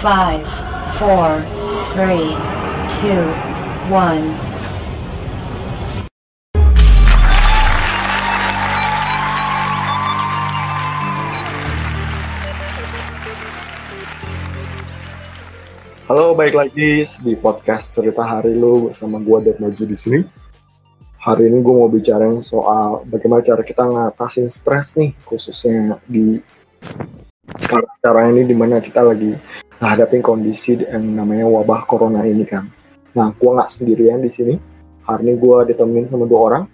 Five, four, three, two, one. Halo, baik lagi di podcast cerita hari lu gua Dad Maju di sini. Hari ini gue mau bicarain soal bagaimana cara kita ngatasin stres nih, khususnya di sekarang-sekarang ini di mana kita lagi menghadapi kondisi yang namanya wabah corona ini kan. Nah, gue nggak sendirian di sini. Hari ini gue ditemenin sama dua orang.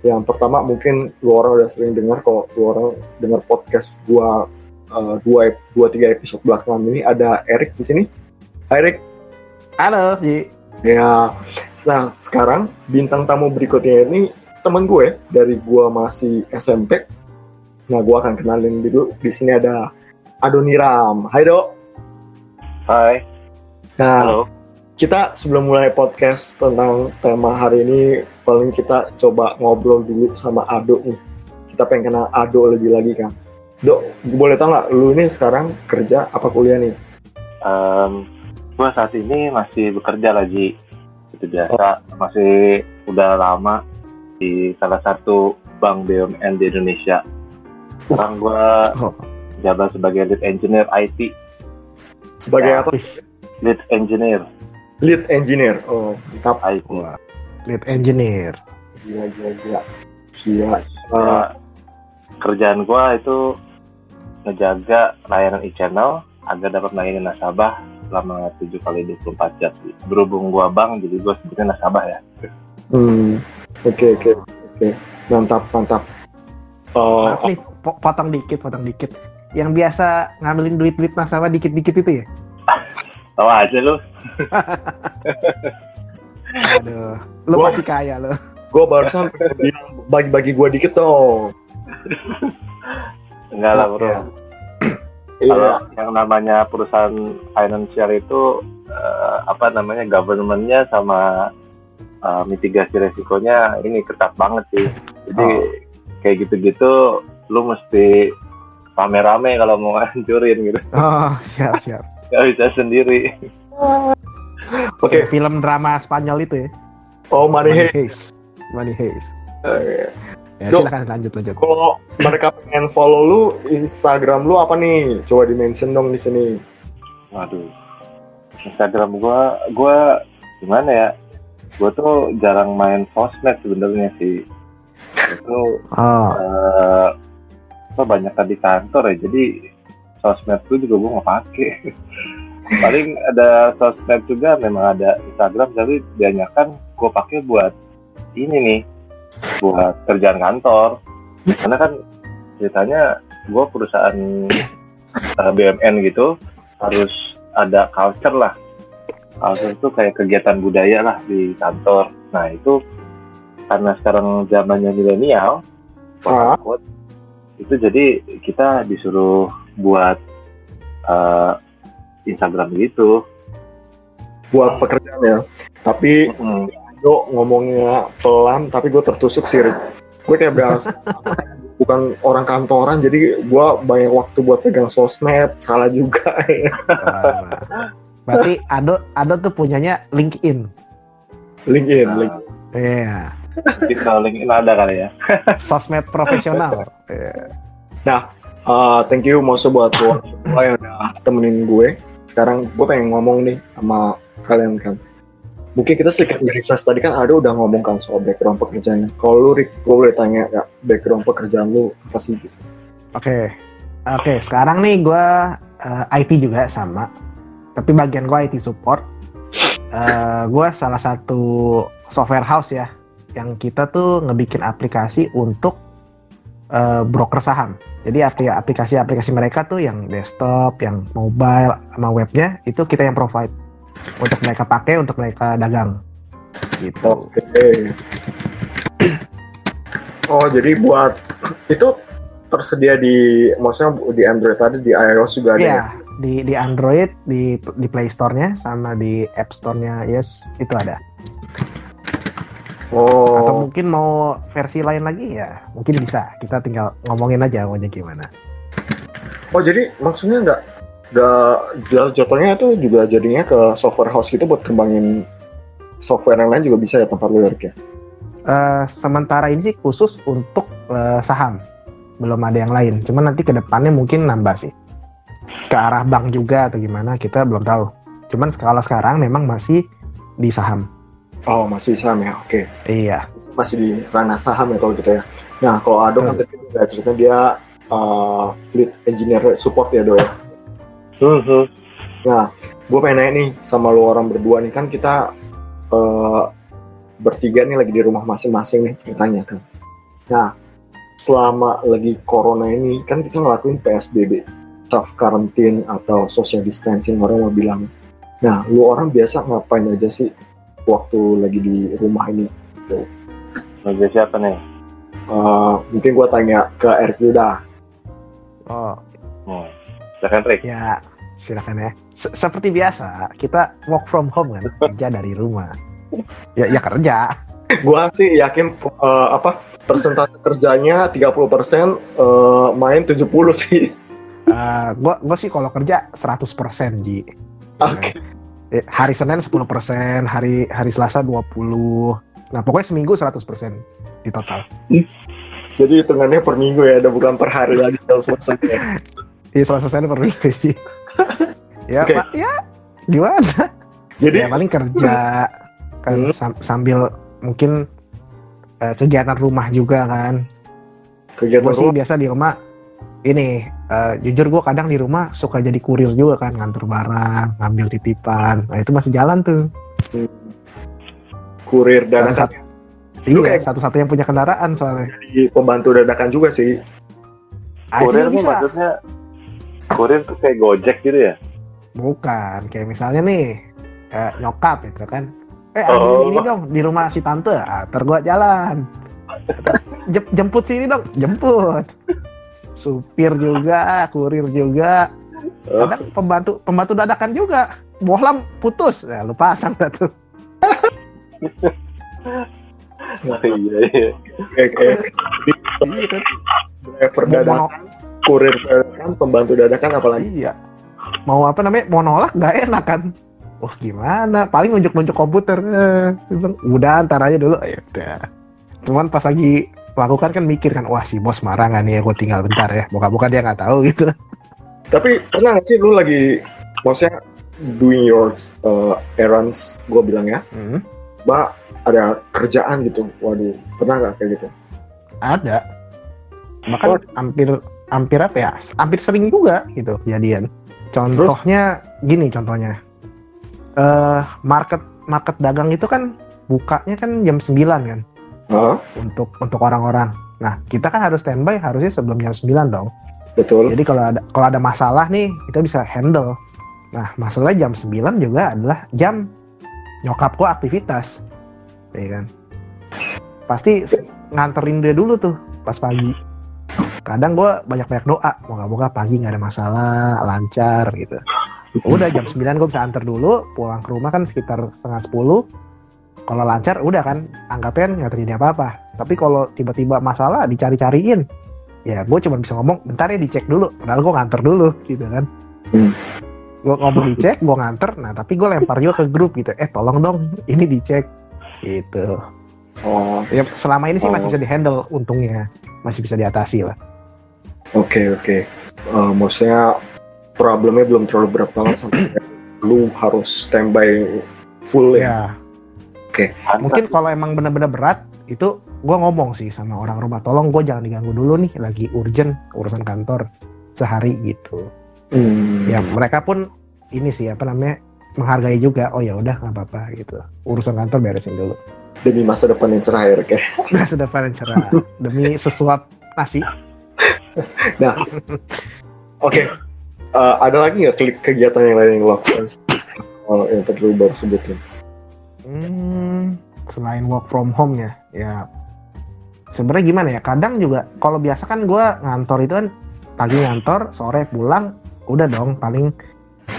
Yang pertama mungkin dua orang udah sering dengar kalau dua orang dengar podcast gue uh, dua dua tiga episode belakangan ini ada Erik di sini. Hai Erik. Halo, Ji. Ya, nah sekarang bintang tamu berikutnya ini temen gue dari gue masih SMP. Nah, gue akan kenalin dulu. Di sini ada Adoniram. Hai Dok. Hai, Nah, halo. kita sebelum mulai podcast tentang tema hari ini, paling kita coba ngobrol dulu sama Ado nih. Kita pengen kenal Ado lebih lagi kan. Dok, boleh tau nggak, lu ini sekarang kerja apa kuliah nih? Em, gua saat ini masih bekerja lagi. Itu biasa, masih udah lama di salah satu bank BUMN di Indonesia. Sekarang gua Oh. jabat sebagai lead engineer IT, Sebagai Ya. apa? lead engineer Lead engineer. Oh, mantap. Wah, lead engineer. Gila, gila, gila. Gila. Uh, kerjaan gua itu ngejaga layanan e-channel agar dapat melayani nasabah selama 7 kali 24 jam. Berhubung gua bank, jadi gua sebutnya nasabah ya. Hmm, oke oke oke, mantap mantap. Uh, Maaf nih, po- potong dikit, potong dikit. Yang biasa ngambilin duit-duit nasabah dikit-dikit itu ya? Tahu aja lu. Aduh, lu Gua- masih kaya lo. gue barusan bilang bagi-bagi gue dikit dong. Enggak lah bro. Ya. Kalau Iya. yang namanya perusahaan financial itu eh, apa namanya governmentnya sama eh, mitigasi resikonya ini ketat banget sih. Jadi Oh. kayak gitu-gitu lu mesti rame-rame kalau mau hancurin gitu. Oh, siap, siap. Gak bisa sendiri. Oke, Kayak Film drama Spanyol itu ya? oh Money Heist. Money Heist. Eh, Ya, Dok. silakan lanjut, lanjut. Kalau mereka pengen follow lu, Instagram lu apa nih? Coba di mention dong di sini. Waduh. Instagram gua gua gimana ya? Gua tuh jarang main sosmed sebenarnya sih. Itu Oh, eh apa banyak di kantor ya? Jadi sosmed tuh juga gue nggak pakai paling ada sosmed juga memang ada Instagram tapi kebanyakan gue pakai buat ini nih buat kerjaan kantor. Karena kan ceritanya gue perusahaan eh, BUMN gitu harus ada culture lah. Culture itu kayak kegiatan budaya lah di kantor. Nah itu karena sekarang zamannya milenial Ah. quote, itu jadi kita disuruh buat eh, Instagram gitu. Buat pekerjaan ya. Tapi Mm. Ado ngomongnya pelan, tapi gue tertusuk sih. Gue kayak berasa bukan orang kantoran, jadi gue banyak waktu buat pegang sosmed. Salah juga ya. berarti Ado, Ado tuh punyanya LinkedIn. LinkedIn, Nah, LinkedIn. Iya, Mungkin kalau LinkedIn ada kali ya. sosmed profesional. Iya. Uh, thank you Moso buat lo yang udah temenin gue. Sekarang gue pengen ngomong nih sama kalian kan. Mungkin kita sedikit refresh tadi kan ada udah ngomong kan soal background pekerjaannya. Kalau lu Rick, gue boleh tanya ya background pekerjaan lu apa sih gitu? Oke, oke. Sekarang nih gue IT juga sama, tapi bagian gue IT support. Eh gue salah satu software house ya, yang kita tuh ngebikin aplikasi untuk eh, broker saham. Jadi apli- aplikasi-aplikasi mereka tuh yang desktop, yang mobile, sama webnya itu kita yang provide untuk mereka pakai, untuk mereka dagang. Gitu. Oke. Oh jadi buat itu tersedia di maksudnya di Android tadi di iOS juga ada ya? Iya, di di Android, di di Play Store-nya sama di App Store-nya Yes, itu ada. Atau Oh, mungkin mau versi lain lagi ya, mungkin bisa. Kita tinggal ngomongin aja maunya gimana. oh jadi maksudnya nggak Gak jat- jatuhnya itu juga jadinya ke software house gitu buat kembangin software yang lain juga bisa ya tempat lu ya. Eh, sementara ini sih khusus untuk eh, saham, belum ada yang lain. Cuman nanti ke depannya mungkin nambah sih. Ke arah bank juga atau gimana kita belum tahu. Cuman kalau sekarang memang masih di saham. Oh masih saham ya, oke. Iya. Masih di ranah saham ya kalau gitu ya. Nah kalau Ado kan tadi udah cerita dia uh, lead engineer support ya Do ya. Hmm, hmm. Nah, gue pengen nanya nih sama lu orang berdua nih kan kita eh, bertiga nih lagi di rumah masing-masing nih ceritanya kan. Nah, selama lagi corona ini kan kita ngelakuin PSBB, self quarantine atau social distancing orang mau bilang. Nah, lu orang biasa ngapain aja sih waktu lagi di rumah ini? Meja siapa nih? Eh, mungkin gue tanya ke dulu dah. Oh, Hmm. Silakan Rick. ya silakan ya. Se- seperti biasa, kita work from home kan, kerja dari rumah. Ya, ya kerja. Gue sih yakin eh, apa persentase kerjanya 30% eh, main 70 sih. Eh, gua gua sih kalau kerja 100% Ji. Oke. Eh, hari Senin 10%, hari hari Selasa 20. Nah, pokoknya seminggu 100% di total. Jadi hitungannya per minggu ya, ada bukan per hari lagi kalau selesai. ya. Iya, 100% per minggu sih. ya, Oke. Pak, ya gimana? Jadi ya paling kerja kan Hmm. sam- sambil mungkin eh, kegiatan rumah juga kan. kegiatan sih rumah biasa di rumah ini eh, jujur gue kadang di rumah suka jadi kurir juga kan nganter barang, ngambil titipan. Nah, itu masih jalan tuh. kurir dadakan Satu- Iya, kayak- satu-satunya yang punya kendaraan soalnya. di pembantu dadakan juga sih. Ah, Kurir tuh maksudnya kurir tuh kayak Gojek gitu ya? Bukan, kayak misalnya nih eh, nyokap itu kan. Eh, Oh. ambilin ini dong di rumah si tante. Ah, ntar gua jalan. Jem- jemput sini dong, jemput. Supir juga, kurir juga. Oh, Kadang pembantu pembantu dadakan juga. Bohlam putus, ya lu pasang dah tuh. iya iya. Kayak kayak Iya kan? driver dadakan, kurir dadakan, pembantu dadakan apalagi. iya. Mau apa namanya? Mau nolak nggak enak kan? Wah gimana? Paling nunjuk-nunjuk komputer. Eh, bilang, udah ntar aja dulu. Ya udah. Cuman pas lagi lakukan kan mikir kan, wah si bos marah nggak nih ya gue tinggal bentar ya. Buka-buka dia nggak tahu gitu. Tapi pernah nggak sih lu lagi maksudnya doing your uh, errands, gue bilang ya, Hmm, mbak ada kerjaan gitu. Waduh, pernah nggak kayak gitu? ada. Bahkan hampir hampir apa ya? Hampir sering juga gitu kejadian. Contohnya gini contohnya. Eh market market dagang itu kan bukanya kan jam 9 kan Hah? untuk untuk orang-orang. Nah, kita kan harus standby harusnya sebelum jam 9 dong. Betul. Jadi kalau ada kalau ada masalah nih, kita bisa handle. Nah, masalah jam 9 juga adalah jam nyokap gua aktivitas. Ya kan? Pasti nganterin dia dulu tuh pas pagi. Kadang gua banyak-banyak doa, moga-moga pagi nggak ada masalah, lancar gitu. Udah jam 9 gue bisa antar dulu, pulang ke rumah kan sekitar setengah 10. Kalau lancar udah kan, anggapnya nggak terjadi apa-apa. Tapi kalau tiba-tiba masalah dicari-cariin, ya gue cuma bisa ngomong bentar ya dicek dulu padahal gue nganter dulu gitu kan Hmm. gue ngomong dicek gue nganter nah tapi gue lempar juga ke grup gitu eh tolong dong ini dicek gitu Oh, ya selama ini sih masih Oh. bisa dihandle untungnya masih bisa diatasi lah oke oke. Eh, maksudnya problemnya belum terlalu berat banget sampai lu harus standby full ya. ya mungkin kalau emang bener-bener berat itu gue ngomong sih sama orang rumah tolong gue jangan diganggu dulu nih lagi urgent urusan kantor sehari gitu Hmm. ya mereka pun ini sih apa namanya menghargai juga oh ya udah nggak apa-apa gitu urusan kantor beresin dulu Demi masa depan yang cerah ya, Rick, ya. Masa depan yang cerah demi sesuap nasi. Oke. Eh, ada lagi nggak ke- kegiatan yang lain yang lo lakukan? Oh, yang tadi baru sebutin. Hmm, selain work from home ya, ya sebenarnya gimana ya? Kadang juga kalau biasa kan gue ngantor itu kan pagi ngantor, sore pulang, udah dong paling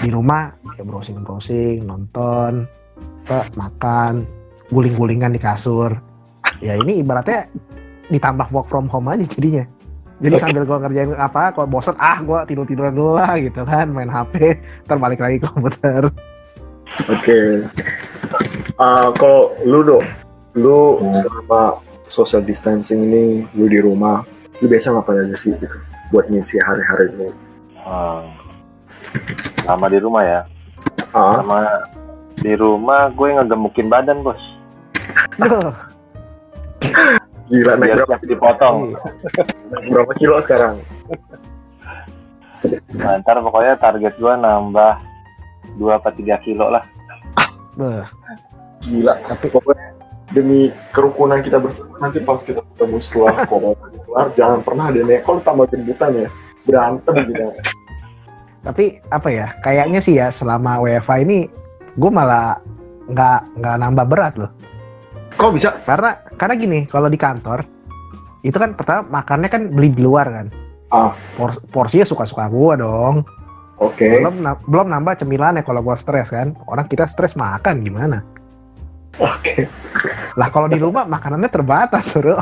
di rumah ya browsing browsing, nonton, apa, makan, guling-gulingan di kasur. Ya ini ibaratnya ditambah work from home aja jadinya. Jadi sambil gue ngerjain apa, kalau bosen ah gue tidur tiduran dulu lah gitu kan, main HP, terbalik lagi ke komputer. Oke. Uh, kalau lu dok, lu selama social distancing ini, lu di rumah, lu biasa ngapain aja sih gitu, buat ngisi hari-hari lu? Hmm. Sama di rumah ya. Ah, Sama di rumah gue ngegemukin badan bos. Gila naik berapa, dipotong. berapa kilo sekarang? Nah, ntar pokoknya target gue nambah 2 apa 3 kilo lah. Gila, tapi pokoknya demi kerukunan kita bersama nanti pas kita ketemu setelah corona keluar, jangan pernah ada nih, kalau tambah gendutan ya, berantem gitu. Tapi apa ya, kayaknya sih ya selama WFA ini gue malah nggak nggak nambah berat loh. Kok bisa? Karena karena gini, kalau di kantor itu kan pertama makannya kan beli di luar kan. Ah. Pors- porsinya suka-suka gua dong. Oke. Belum na- belum nambah cemilannya kalau gua stres kan. Orang kita stres makan gimana? Oke. Lah kalau di rumah makanannya terbatas, Bro.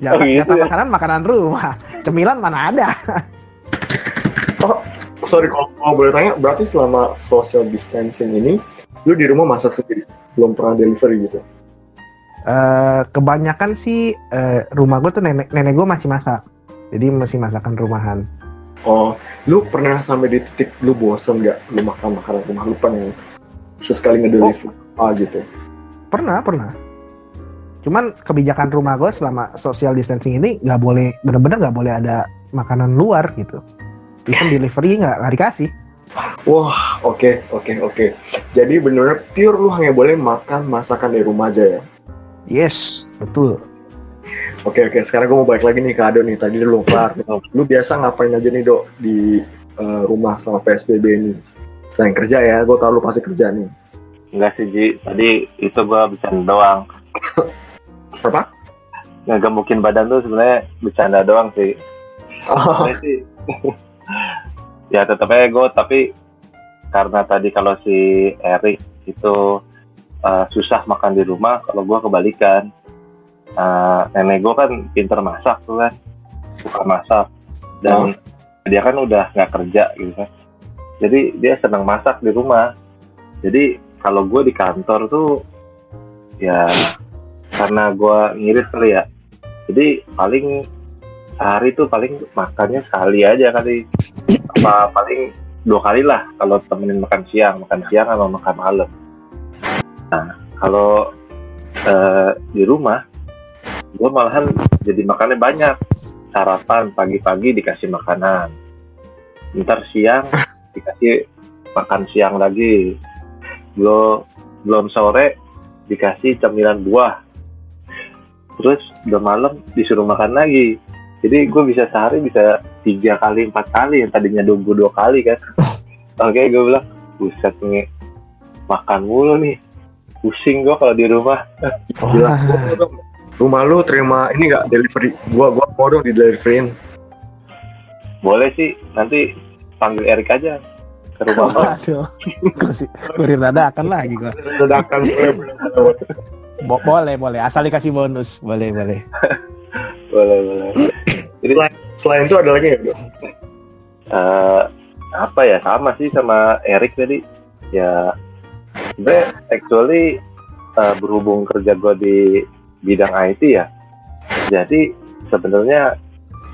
Ya, Oh, gitu ya? makanan makanan rumah. Cemilan mana ada? Sorry kalau, kalau boleh tanya, berarti selama social distancing ini, lu di rumah masak sendiri, belum pernah delivery gitu? Eh, kebanyakan sih eh, rumah gue tuh nenek nenek gue masih masak. Jadi masih masakan rumahan. Oh, lu pernah sampai di titik lu bosen nggak lu makan makanan rumah lu pengen sesekali ngedeliver ah gitu? Pernah, pernah. Cuman kebijakan rumah gue selama social distancing ini nggak boleh, bener-bener nggak boleh ada makanan luar gitu. Even delivery nggak nggak dikasih. Wah, oke, oke, oke. Jadi bener pure lu hanya boleh makan masakan di rumah aja ya? Yes, betul. Oke, oke. Sekarang gue mau balik lagi nih ke Ado nih. Tadi lu kelar. Lu biasa ngapain aja nih, Dok, di eh, rumah selama PSBB ini? Selain kerja ya, gue tau lu pasti kerja nih. Enggak sih Ji, tadi itu gue bercanda doang. Apa? Ngegemukin badan tuh sebenarnya bercanda doang sih. Oh, sih ya tetap aja gue tapi karena tadi kalau si Erik itu uh, susah makan di rumah kalau gue kebalikan. Uh, nenek gue kan pinter masak tuh kan. Suka masak. Dan dia kan udah nggak kerja gitu kan. Jadi dia senang masak di rumah. Jadi kalau gue di kantor tuh ya karena gue ngirit kali ya. Jadi paling sehari tuh paling makannya sekali aja kali. Apa paling dua kali lah kalau temenin makan siang makan siang sama makan malam. Nah kalau eh, di rumah gue malahan jadi makannya banyak. Sarapan pagi-pagi dikasih makanan. Ntar siang dikasih makan siang lagi belum belum sore dikasih cemilan buah. Terus udah malam disuruh makan lagi. Jadi gue bisa sehari bisa tiga kali empat kali. Yang tadinya dua dua kali kan. Oke gue bilang buset nih makan mulu nih. Pusing gue kalau di rumah. Gila. Rumah lu terima ini nggak delivery? Gua gua mau dong di deliveryin. boleh sih nanti panggil Erik aja ke rumah gue sih kurir dadakan lagi boleh, boleh. Bo- boleh, boleh. Asal dikasih bonus, boleh, boleh. boleh boleh jadi Selain itu ada lagi nggak? Dok? eh, apa ya sama sih sama Erik tadi ya sebenarnya actually eh, berhubung kerja gue di bidang IT ya jadi sebenarnya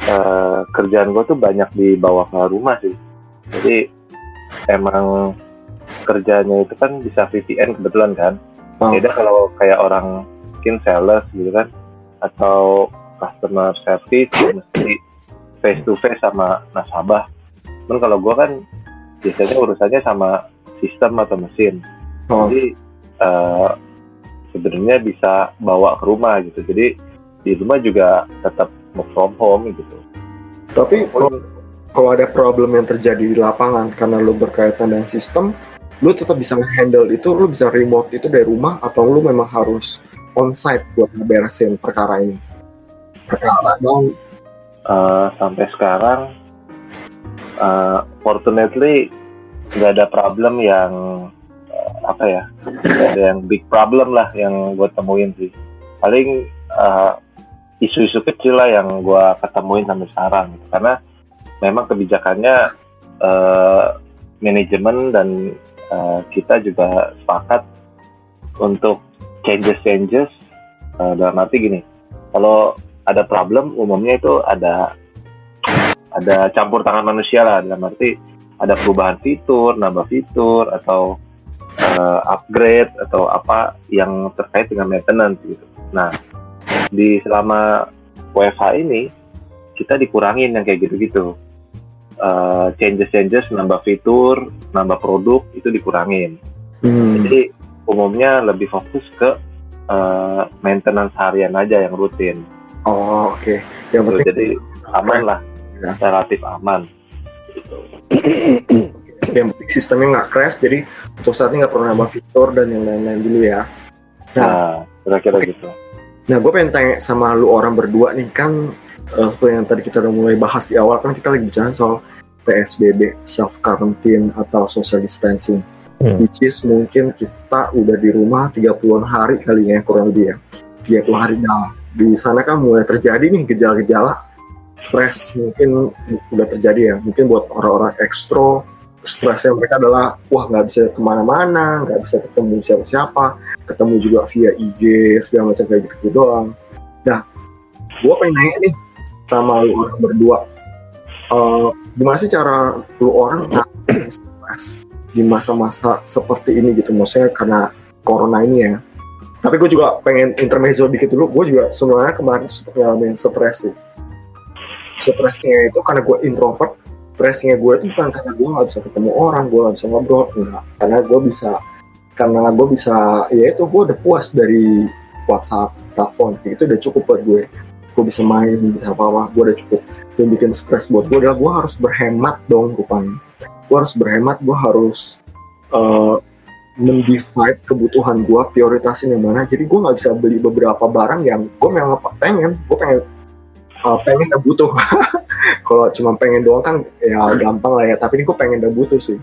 eh, kerjaan gue tuh banyak dibawa ke rumah sih jadi emang kerjanya itu kan bisa VPN kebetulan kan Oh. beda kalau kayak orang mungkin sales gitu kan atau customer service yang mesti face to face sama nasabah Cuman kalau gue kan biasanya urusannya sama sistem atau mesin. Oh. Jadi eh, sebenarnya bisa bawa ke rumah gitu. Jadi di rumah juga tetap work from home gitu. Tapi kalau kalau ada problem yang terjadi di lapangan karena lu berkaitan dengan sistem, lu tetap bisa handle itu, lu bisa remote itu dari rumah atau lu memang harus on-site buat ngeberesin perkara ini? Perkara dong. Eh, sampai sekarang, eh, fortunately nggak ada problem yang eh, apa ya, nggak ada yang big problem lah yang gue temuin sih. Paling eh, isu-isu kecil lah yang gue ketemuin sampai sekarang karena memang kebijakannya eh, manajemen dan eh, kita juga sepakat untuk changes changes eh, dalam arti gini kalau ada problem umumnya itu ada ada campur tangan manusia lah dalam arti ada perubahan fitur nambah fitur atau eh, upgrade atau apa yang terkait dengan maintenance gitu. Nah di selama WFH ini kita dikurangin yang kayak gitu-gitu Eh, changes-changes nambah fitur nambah produk itu dikurangin Hmm. jadi umumnya lebih fokus ke eh, maintenance harian aja yang rutin Oh oke. Yang Gitu. penting jadi aman lah Ya. relatif aman yang penting sistemnya nggak crash. Jadi untuk saat ini nggak perlu nambah fitur dan yang lain-lain dulu ya. Nah, nah kira-kira oke. gitu Nah, gue pengen tanya sama lu orang berdua nih kan eh, seperti yang tadi kita udah mulai bahas di awal kan kita lagi bicara soal PSBB, self quarantine atau social distancing. Hmm. Which is mungkin kita udah di rumah 30-an hari kali ya kurang lebih ya. 30 hari nah di sana kan mulai terjadi nih gejala-gejala stres mungkin udah terjadi ya. Mungkin buat orang-orang ekstro stresnya mereka adalah wah nggak bisa ke mana-mana, nggak bisa ketemu siapa-siapa, ketemu juga via IG segala macam kayak gitu doang. Nah, gue pengen nanya nih sama lu orang berdua, Eh, gimana sih cara lu orang stres di masa-masa seperti ini gitu? Maksudnya karena corona ini ya. Tapi gue juga pengen intermezzo dikit dulu. Gue juga sebenarnya kemarin ngalamin stres sih. Stresnya itu karena gue introvert. Stresnya gue itu bukan karena gue nggak bisa ketemu orang, gue nggak bisa ngobrol, enggak. Karena gue bisa, karena gue bisa, ya itu gue udah puas dari WhatsApp, telepon, itu udah cukup buat gue. Gue bisa main, bisa apa-apa, gue udah cukup. Yang bikin stres buat gue adalah gue harus berhemat dong rupanya. Gue harus berhemat, gue harus eh, mendivide kebutuhan gue, prioritasin yang mana. Jadi gue nggak bisa beli beberapa barang yang gue memang apa pengen, gue pengen uh, pengen dan butuh. Kalau cuma pengen doang kan ya gampang lah ya. Tapi ini gue pengen dan butuh sih.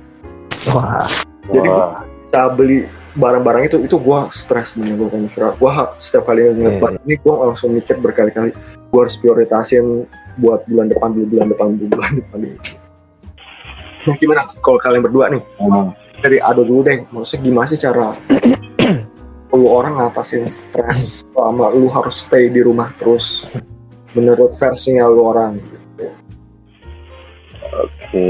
Wah, Jadi Wah, Bisa beli barang-barang itu itu gue stres pengen istirahat. Gue setiap kali ngeliat Iya, barang ini gue langsung mikir berkali-kali. Gue harus prioritasin buat bulan depan dulu, bulan depan dulu, bulan depan dulu. Nah gimana kalau kalian berdua nih? hmm. dari Ado dulu deh, maksudnya gimana sih cara lu orang ngatasin stres selama lu harus stay di rumah terus menurut versinya lu orang gitu. oke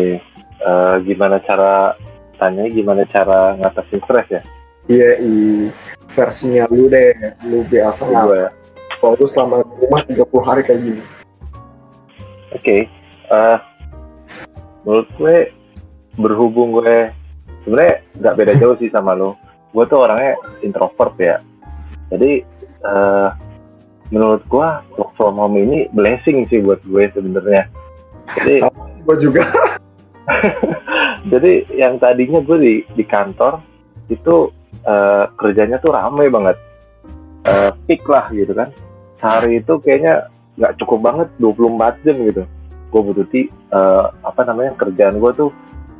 Eh, gimana cara tanya gimana cara ngatasin stres ya Iya, i versinya lu deh, lu biasa nggak? gue Kalau lu selama di rumah 30 hari kayak gini. Oke, eh, menurut gue berhubung gue sebenarnya nggak beda jauh sih sama lo. Gue tuh orangnya introvert ya. Jadi eh, menurut gue work from home ini blessing sih buat gue sebenarnya. Jadi Gue juga. jadi yang tadinya gue di di kantor itu eh, kerjanya tuh rame banget, Eh, peak lah gitu kan. Sehari itu kayaknya nggak cukup banget 24 jam gitu. Gue butuh ti, eh, apa namanya kerjaan gue tuh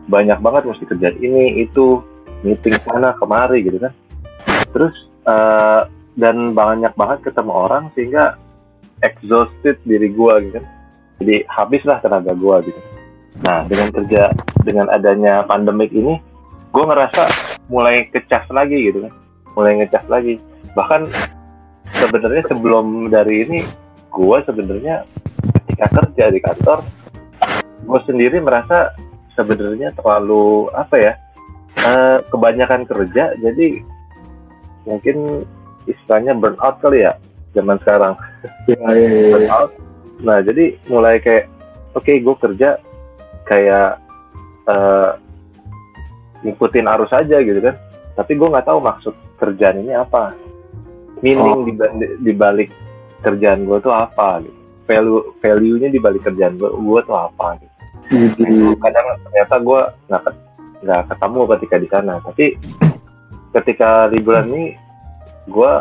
banyak banget mesti kerjaan ini itu meeting sana kemari gitu kan. Terus eh, dan banyak banget ketemu orang sehingga exhausted diri gue gitu kan. Jadi habislah tenaga gue gitu. Nah, dengan kerja dengan adanya pandemik ini, gue ngerasa mulai kecas lagi gitu kan, mulai ngecas lagi. Bahkan sebenarnya sebelum dari ini, gue sebenarnya ketika kerja di kantor, gue sendiri merasa sebenarnya terlalu apa ya, eh, kebanyakan kerja, jadi mungkin istilahnya burnout kali ya zaman sekarang iya, iya, iya. burnout. Nah, jadi mulai kayak oke gue kerja kayak eh, ngikutin arus aja gitu kan. Tapi gue nggak tahu maksud kerjaan ini apa. Meaning Oh. di, di balik kerjaan gue tuh apa gitu. Value value-nya di balik kerjaan gue gue tuh apa gitu. Itu Jadi, kadang ternyata gue nggak nggak ketemu ketika di sana. Tapi ketika liburan ini gue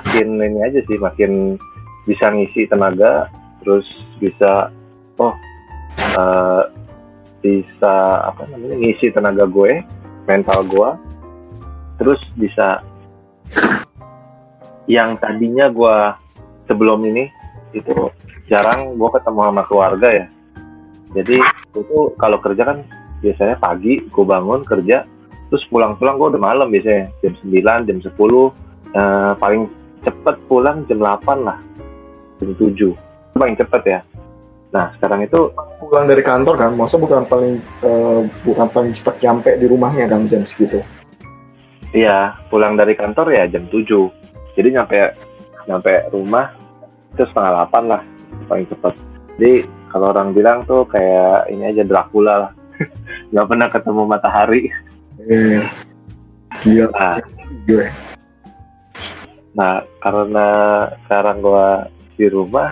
makin ini aja sih makin bisa ngisi tenaga terus bisa oh eh, bisa apa namanya ngisi tenaga gue mental gue terus bisa yang tadinya gue sebelum ini itu jarang gue ketemu sama keluarga ya. Jadi itu kalau kerja kan biasanya pagi gue bangun kerja terus pulang-pulang gue udah malam biasanya jam 9 jam 10 eh, paling cepet pulang jam 8 lah jam 7 itu paling cepet ya nah sekarang itu pulang dari kantor kan masa bukan paling eh, bukan paling cepat nyampe di rumahnya kan jam segitu? Iya pulang dari kantor ya jam 7 jadi nyampe nyampe rumah itu setengah 8 lah paling cepet jadi kalau orang bilang tuh kayak ini aja Dracula lah. Nggak pernah ketemu matahari. Eh gila. Nah. Gue Nah, karena sekarang gua di rumah,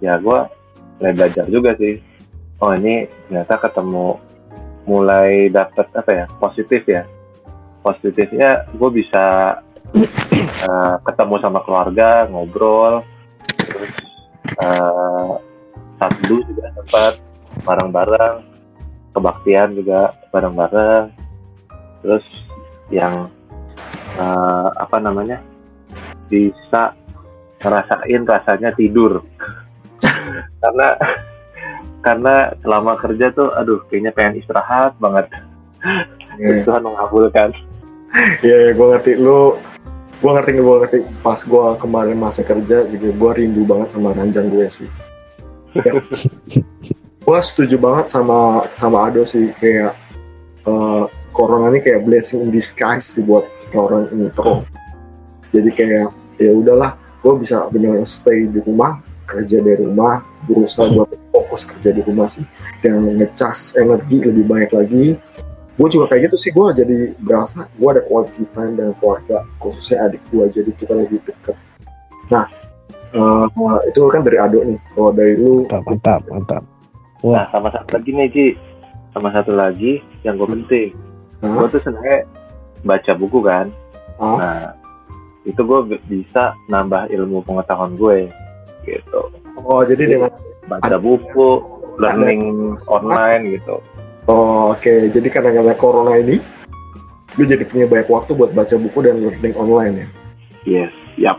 ya gua mulai belajar juga sih. Oh ini ternyata ketemu mulai dapet apa ya positif ya. Positifnya gue bisa eh, ketemu sama keluarga, ngobrol, terus uh, sabdu juga sempat bareng-bareng, kebaktian juga bareng-bareng, terus yang eh, apa namanya bisa ngerasain rasanya tidur karena karena selama kerja tuh aduh kayaknya pengen istirahat banget Iya, Tuhan mengabulkan Iya, gue ngerti lu. Gue ngerti, gue ngerti. Pas gue kemarin masa kerja juga gue rindu banget sama ranjang gue sih. gue setuju banget sama sama Ado sih kayak eh, corona ini kayak blessing in disguise sih buat orang intro. Jadi kayak ya udahlah, gue bisa benar stay di rumah, kerja dari rumah, berusaha buat fokus kerja di rumah sih, dan ngecas energi lebih banyak lagi. Gue juga kayak gitu sih gue jadi berasa gue ada quality time dengan keluarga khususnya adik gue jadi kita lebih deket nah eh, itu kan dari Ado nih. Kalau dari lu Mantap, mantap, mantap. nah sama satu lagi nih Ji sama satu lagi yang gue penting. Gue Hah? tuh sebenarnya baca buku kan. Ah. nah itu gue bisa nambah ilmu pengetahuan gue gitu oh jadi dengan baca buku learning online gitu oh, oke jadi karena karena corona ini lu jadi punya banyak waktu buat baca buku dan learning online ya yes yap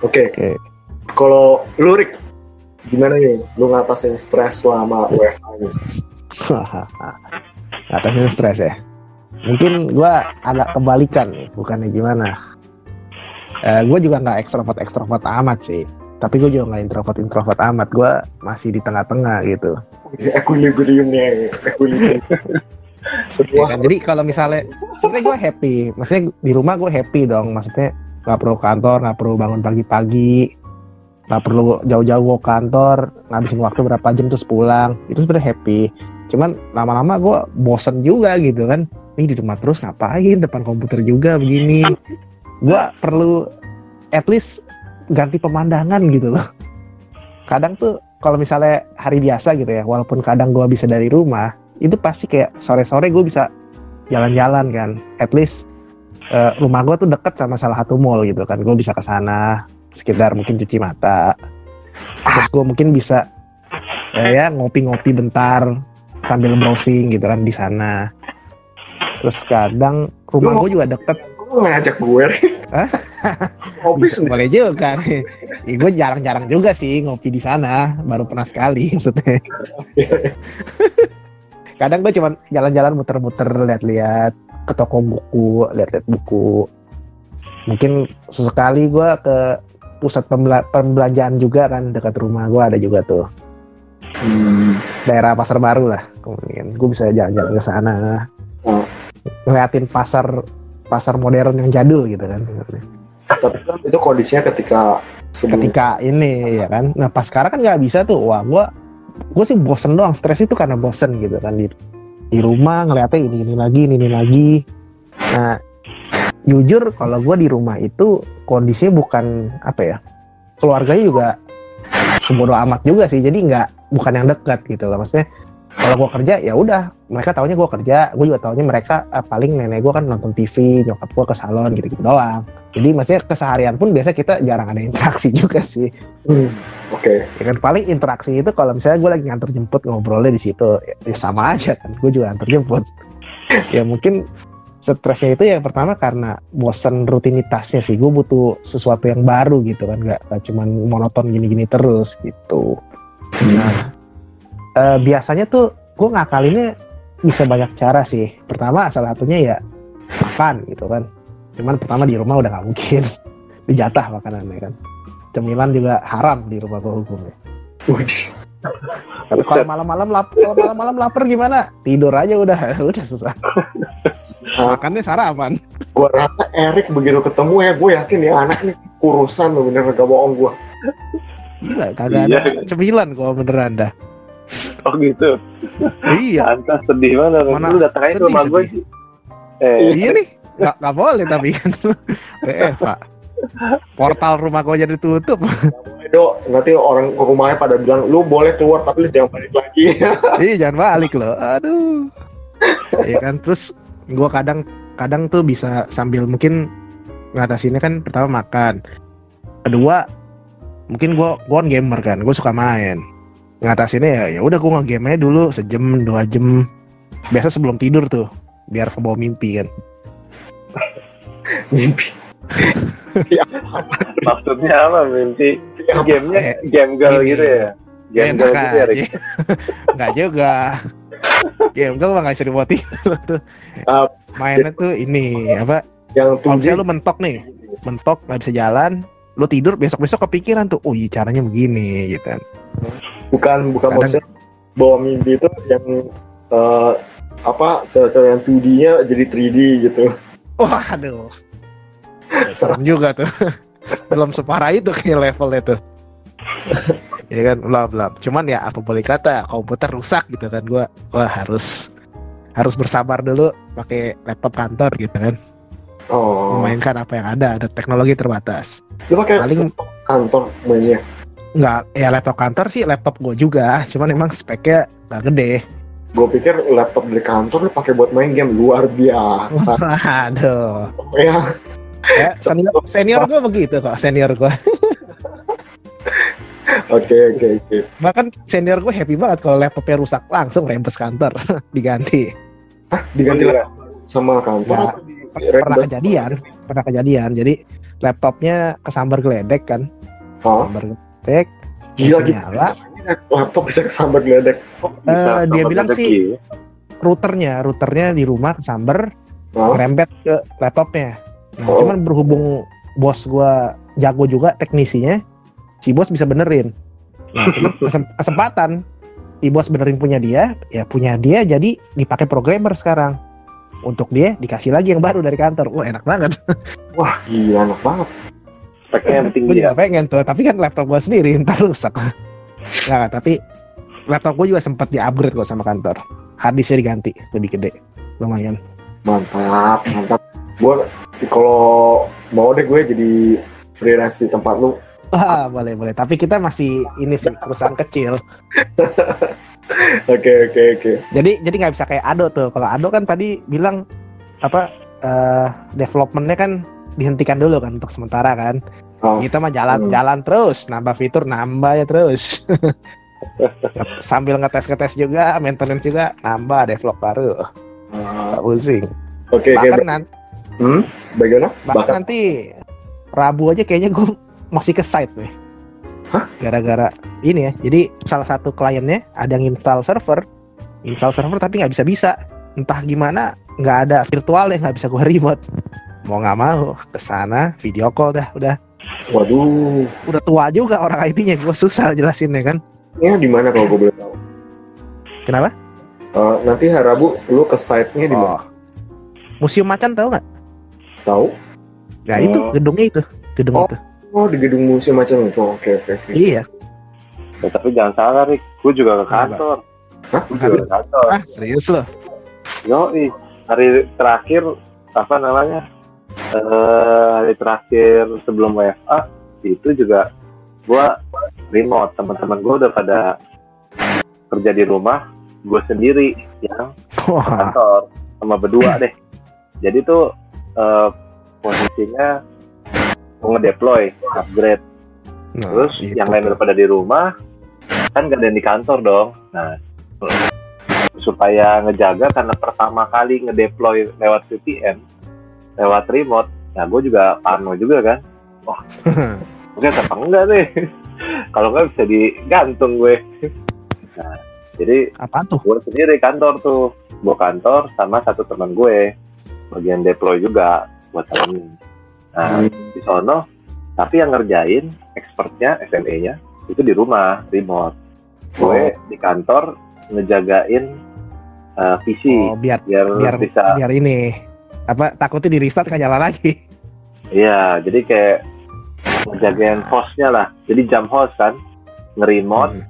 oke Oke. kalau lu Rick gimana nih lu ngatasin stres selama WFH ini Ngatasin stres ya. Mungkin gua agak kebalikan nih, bukannya gimana. Eh, gue juga nggak ekstrovert ekstrovert amat sih. Tapi gue juga nggak introvert introvert amat. Gue masih di tengah-tengah gitu. equilibriumnya equilibrium Ya semua kan? Jadi kalau misalnya, sebenarnya gue happy. Maksudnya di rumah gue happy dong. Maksudnya nggak perlu kantor, nggak perlu bangun pagi-pagi, nggak perlu jauh-jauh ke kantor, ngabisin waktu berapa jam terus pulang. Itu sebenarnya happy. Cuman lama-lama gue bosen juga gitu kan. Nih di rumah terus ngapain? Depan komputer juga begini. Gue perlu at least ganti pemandangan gitu loh. Kadang tuh kalau misalnya hari biasa gitu ya, walaupun kadang gue bisa dari rumah, itu pasti kayak sore-sore gue bisa jalan-jalan kan. At least eh, rumah gue tuh deket sama salah satu mall gitu kan. Gue bisa ke sana sekitar mungkin cuci mata. Terus gue mungkin bisa eh, ya ngopi-ngopi bentar sambil browsing gitu kan di sana. Terus kadang rumah gue juga deket. Lu ngajak gue? Sendiri. boleh juga. ya, gue jarang-jarang juga sih ngopi di sana. Baru pernah sekali maksudnya. Kadang gue cuman jalan-jalan muter-muter lihat-lihat ke toko buku, lihat-lihat buku. Mungkin sesekali gue ke pusat pembela- pembelanjaan juga kan dekat rumah gue ada juga tuh Hmm, daerah pasar baru lah kemudian gue bisa jalan-jalan ke sana Oh. ngeliatin pasar pasar modern yang jadul gitu kan tapi kan itu kondisinya ketika sebelum ketika ini ya kan. Nah pas sekarang kan nggak bisa tuh. Wah gua gue sih bosen doang. Stres itu karena bosen gitu kan. Di di rumah ngeliatnya ini ini lagi ini ini lagi. Nah jujur kalau gue di rumah itu kondisinya bukan apa ya keluarganya juga sebodoh amat juga sih. Jadi nggak bukan yang dekat gitu loh. Maksudnya kalau gue kerja ya udah. Mereka taunya gue kerja. Gue juga taunya mereka eh, paling nenek gue kan nonton TV nyokap gue ke salon gitu gitu doang. Jadi maksudnya keseharian pun biasa kita jarang ada interaksi juga sih. Hmm, oke. Ya kan paling interaksi itu kalau misalnya gue lagi nganter jemput ngobrolnya di situ. Ya, ya sama aja kan gue juga nganter jemput. Ya mungkin stresnya itu yang pertama karena bosan rutinitasnya sih. Gue butuh sesuatu yang baru gitu kan nggak nggak cuman monoton gini-gini terus gitu. Nah eh, biasanya tuh gue ngakalinnya bisa banyak cara sih pertama salah satunya ya makan gitu kan cuman pertama di rumah udah nggak mungkin dijatah makanannya kan cemilan juga haram di rumah gue hukumnya kalau malam-malam lapar, kalau malam-malam lapar gimana? Tidur aja udah, udah susah. Makannya sarapan. Gua rasa Erik begitu ketemu ya, gue yakin ya anak nih kurusan tuh bener gak bohong gua. Gila, kagak Iya. ada cemilan kok beneran dah. Oh gitu. Iya, Antas sedih banget. Mana? Lu aja ke Sedih, rumah gue sih. Eh, iya nih. Gak, gak boleh tapi kan. Eh, Pak. Portal rumah gua jadi tutup. Do, nanti orang ke rumahnya pada bilang, lu boleh keluar tapi lu jangan balik lagi. Iya, jangan balik loh. Aduh. Iya kan, terus gua kadang kadang tuh bisa sambil mungkin ngatasinnya kan pertama makan. Kedua, mungkin gua gua kan gamer kan, gue suka main. Ngatasinnya ya ya udah gua nge-game aja dulu sejam dua jam. Biasa sebelum tidur tuh, biar kebawa mimpi kan. Mimpi. maksudnya apa mimpi? Ya, Gamenya Eh, game girl ini. gitu ya? Game Enak girl gitu ya. Enggak juga. Game gue mah gak bisa dibuatin tuh. Mainnya tuh ini apa? yang Kalau misalnya lu mentok nih, mentok nggak bisa jalan, lu tidur besok besok kepikiran tuh, oh iya caranya begini gitu kan. Bukan bukan Kadang- maksudnya bawa mimpi itu yang eh, apa cewek-cewek yang 2D-nya jadi 3D gitu. Wah, aduh. Serem juga tuh. Belum separah itu kayak levelnya tuh. ya kan, belum belum. Cuman ya apa boleh kata komputer rusak gitu kan gua wah harus harus bersabar dulu pakai laptop kantor gitu kan Oh. memainkan apa yang ada ada teknologi terbatas Lu pakai paling kantor mainnya. Nggak ya laptop kantor sih laptop gue juga cuman emang speknya nggak gede Gue pikir laptop dari kantor lu pakai buat main game luar biasa. aduh ya, ya senior senior gue begitu kok senior gue oke oke oke. bahkan senior gue happy banget kalau laptopnya rusak langsung rembes kantor diganti Diganti Oh, iya. laptop sama kantor. Ya, di- pernah kejadian pernah kejadian jadi laptopnya kesambar geledek kan Hah? sambar geledek Gila gitu. nyala Laptop bisa kesambar geledek. Bisa Eh, dia sama bilang sih- routernya routernya di rumah kesambar Hah? ngerembet ke laptopnya. Nah, Oh. cuman berhubung bos gua jago juga teknisinya, si bos bisa benerin. Nah, cuman kesempatan si bos benerin punya dia, ya punya dia jadi dipakai programmer sekarang. Untuk dia dikasih lagi yang baru dari kantor. Wah, enak banget. Wah gila enak banget. Speknya yang Gue tinggi ya? juga pengen tuh, tapi kan laptop gua sendiri ntar rusak. Nggak, tapi laptop gua juga sempat di-upgrade kok sama kantor. Harddisknya diganti, lebih gede. Lumayan. Mantap mantap. Gue kalau mau deh gue jadi freelance di tempat lu. Wah, boleh boleh. Tapi kita masih ini sih perusahaan kecil. Oke oke oke. Jadi jadi nggak bisa kayak Ado tuh. Kalau Ado kan tadi bilang apa eh developmentnya kan dihentikan dulu kan untuk sementara kan. Oh. Kita mah jalan Hmm. jalan terus, nambah fitur nambah ya terus. Sambil ngetes-ngetes juga, maintenance juga nambah develop baru. Nggak pusing. Oke oke. Bahkan nanti Hmm? Bagaimana? bahkan Bahkan nanti Rabu aja kayaknya gue masih ke site nih. Hah? Gara-gara ini ya. Jadi salah satu kliennya ada yang install server, install server tapi nggak bisa-bisa. Entah gimana, nggak ada virtual ya, nggak bisa gue remote. Mau nggak mau ke sana video call dah, udah waduh. udah tua juga orang IT-nya, gue susah jelasinnya kan. Ini di mana kalau gue boleh tahu? Kenapa? Eh, nanti hari Rabu lu ke site-nya di mana? Oh. Museum Macan tahu nggak? Tahu? Ya itu Oh. gedungnya itu, gedung Oh. itu. Oh di gedung museum macam itu. Oke oke oke. Iya. Ya, tapi jangan salah, Rick. Gue juga ke kantor. Hah? Gue juga ke kantor. Ah serius loh. Yoi, hari terakhir apa namanya? Eh hari terakhir sebelum WFA itu juga gua remote. Teman-teman gua udah pada kerja di rumah, gue sendiri yang Wah. kantor sama berdua deh. Jadi tuh eh, posisinya mau ngedeploy, upgrade. Nah, Terus itu yang lain udah pada di rumah, kan gak ada yang di kantor dong. Nah, supaya ngejaga karena pertama kali ngedeploy lewat VPN lewat remote. Ya gue juga parno juga kan. Wah. Mungkin apa enggak nih? Kalau enggak bisa digantung gue. Nah jadi Apa tuh? gue sendiri kantor tuh. Gue kantor sama satu teman gue. Bagian deploy juga buat tahun ini. Nah di sono tapi yang ngerjain expertnya SME nya itu di rumah remote. Gue di kantor ngejagain uh, PC Oh, biar biar, biar bisa biar ini apa takutnya di restart kan nyala lagi. iya jadi kayak ngejagain hostnya lah jadi jam host kan nge-remote Hmm.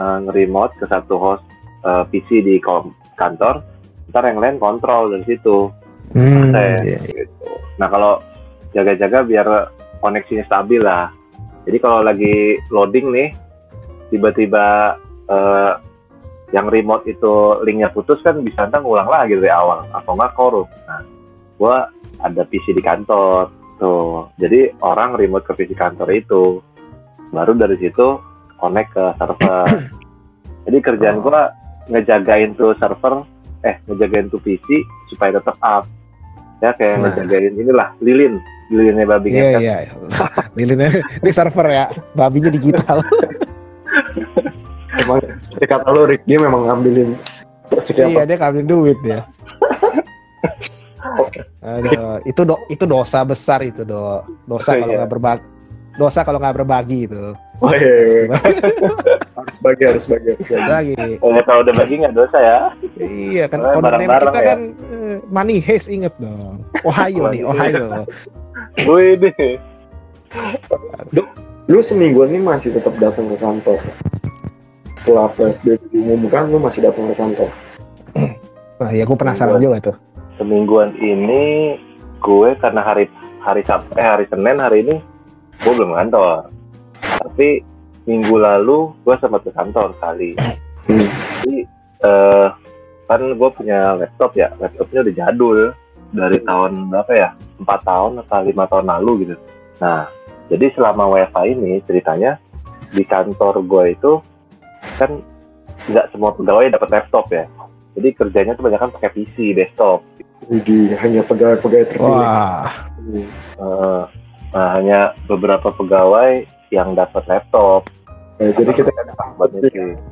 uh, nge-remote ke satu host uh, PC di kantor ntar yang lain kontrol dari situ Hmm, Saya. iya. gitu. Nah kalau jaga-jaga biar koneksinya stabil lah. Jadi kalau lagi loading nih, tiba-tiba eh, yang remote itu linknya putus kan bisa ntar ngulang lagi dari awal atau nggak korup. Nah, gua ada PC di kantor tuh. Jadi orang remote ke PC kantor itu, baru dari situ connect ke server. Jadi kerjaan gua ngejagain tuh server, eh ngejagain tuh PC supaya tetap up. Ya kayak Nah. ngejagain inilah lilin, lilinnya babi Iya ngepet. iya. Lilinnya di server ya, babinya digital. Emang seperti kata lo Rick, dia memang ngambilin sekian iya persen. dia ngambil duit ya. Aduh, itu do, itu dosa besar itu do. Dosa Oh, kalau iya. nggak berbagi. Dosa kalau nggak berbagi itu. Oh iya, iya, iya. harus bagi, harus bagi, harus bagi. Lagi. Eh, kalau udah bagi nggak dosa ya. Iya kan Oh, bareng-bareng kita ya. kan eh, Money Heist inget dong. Ohio nih, Ohio. Wih deh. Lu semingguan ini masih tetap datang ke kantor. Setelah PSBB diumumkan, lu masih datang ke kantor. Nah, ya gue penasaran juga tuh. Semingguan ini gue karena hari hari Sab eh hari Senin hari ini gue belum kantor. Tapi minggu lalu gue sempat ke kantor kali. Jadi eh, kan gue punya laptop ya, laptopnya udah jadul dari tahun berapa ya? Empat tahun atau lima tahun lalu gitu. Nah, jadi selama WFA ini ceritanya di kantor gue itu kan nggak semua pegawai dapat laptop ya. Jadi kerjanya tuh banyak kan pakai PC, desktop. Jadi hanya pegawai-pegawai terpilih. Wah. Eh, nah, hanya beberapa pegawai yang dapat laptop. Ya, jadi kita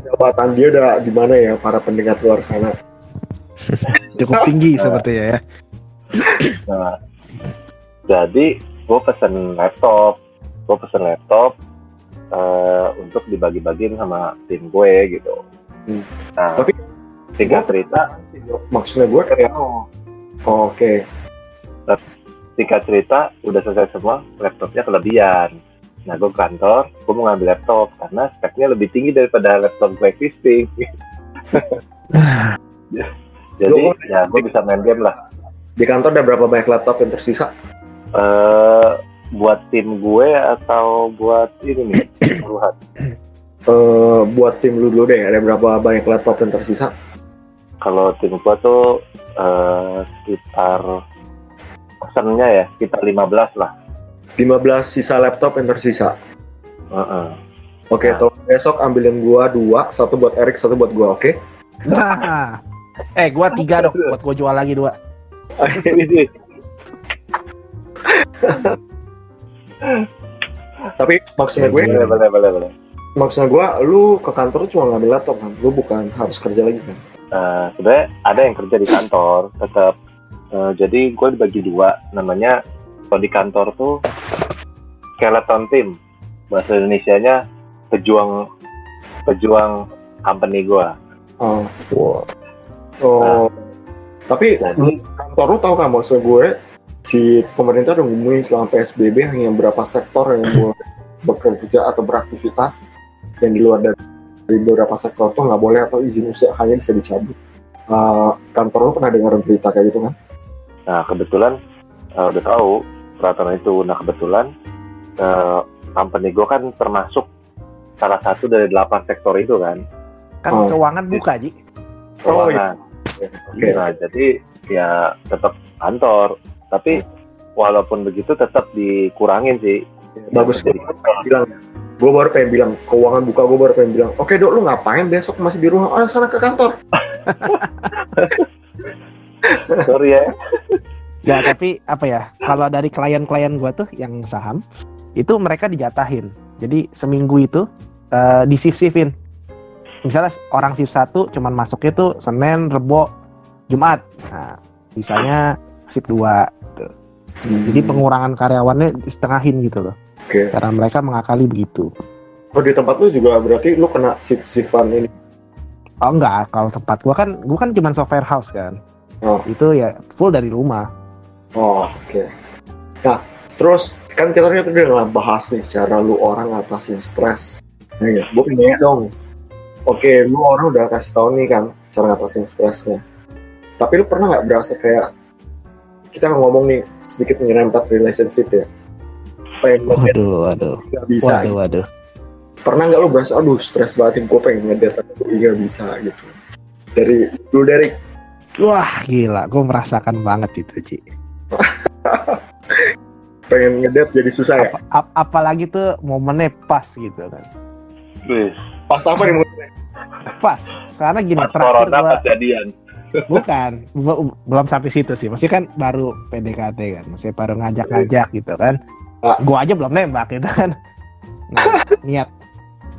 jabatan dia udah di mana ya para pendengar luar sana. cukup tinggi sepertinya ya. Nah, jadi gue pesen laptop, gue pesen laptop eh, untuk dibagi-bagiin sama tim gue gitu. Hmm. Nah, Tapi- singkat cerita, Maksudnya gue kayak, oh, oke. singkat cerita udah selesai semua, laptopnya kelebihan. Nah, gue ke kantor, gue mau ngambil laptop karena speknya lebih tinggi daripada laptop gue existing. Jadi Loh, ya gue bisa main game lah. Di kantor ada berapa banyak laptop yang tersisa? eh buat tim gue atau buat ini nih? Eh, buat tim lu dulu deh, ada berapa banyak laptop yang tersisa? Kalau tim gue tuh eh, sekitar pesennya ya sekitar 15 lah. 15 sisa laptop yang tersisa. Heeh. Oke, Nah. tolong besok ambilin gua dua, satu buat Erik, satu buat gua, oke? eh, gua tiga dong, buat gua jual lagi dua. Ini Tapi maksudnya gue, boleh boleh boleh boleh. maksudnya gua, lu ke kantor cuma ngambil laptop kan? Lu bukan harus kerja lagi kan? Eh, sebenarnya ada yang kerja di kantor tetap. Eh, jadi gue dibagi dua. Namanya kalau di kantor tuh skeleton team. Bahasa Indonesianya pejuang pejuang company gue. Oh, oh. Tapi Jadi kantor lu tahu kan maksud gue si pemerintah udah ngumumin selama PSBB hanya berapa sektor yang boleh bekerja atau beraktivitas yang di luar dari, dari beberapa sektor tuh nggak boleh atau izin usahanya bisa dicabut. Eh, kantor lu pernah dengar berita kayak gitu kan? Nah, kebetulan eh, udah tahu peraturan itu. Nah, kebetulan eh, company gue kan termasuk salah satu dari delapan sektor itu kan. Kan Oh. keuangan buka, Ji. Oh, Keuangan. Oke. Nah, jadi ya tetap kantor. Tapi walaupun begitu tetap dikurangin sih. Bagus Jadi, bilang gue baru pengen bilang keuangan buka gue baru pengen bilang oke dok lu ngapain besok masih di rumah oh sana ke kantor sorry ya Ya tapi apa ya? Kalau dari klien-klien gua tuh yang saham itu mereka dijatahin. Jadi seminggu itu eh, di shift shiftin. Misalnya orang shift satu cuman masuknya tuh Senin, Rebo, Jumat. Nah, bisanya shift 2 Jadi pengurangan karyawannya disetengahin gitu loh. Oke Cara mereka mengakali begitu. oh di tempat lu juga berarti lu kena shift shiftan ini Oh enggak, kalau tempat gua kan gua kan cuman software house kan. Oh. Itu ya full dari rumah. Oh, oke. Nah, terus kan kita tadi udah bahas nih cara lu orang ngatasin stres. Nah, ya, gue pengen dong. Oke, lu orang udah kasih tahu nih kan cara ngatasin stresnya. Tapi lu pernah nggak berasa kayak kita ngomong nih sedikit nyerempet relationship ya? Pengen ngedate Waduh, waduh. nggak bisa. Waduh, waduh. Pernah nggak lu berasa, aduh stres banget gue pengen ngedate tapi nggak bisa gitu. Dari dulu dari Wah, gila, gue merasakan banget itu, Ci. pengen ngedate jadi susah ya. Apa- ap- apalagi tuh momennya pas gitu kan. Wih, Pas apa nih maksudnya? Pas. Sekarang gini, pas terakhir corona gua pas jadian bukan, Be- belum sampai situ sih. Masih kan baru PDKT kan, masih baru ngajak-ngajak gitu kan. Gua aja belum nembak gitu kan. Nah, niat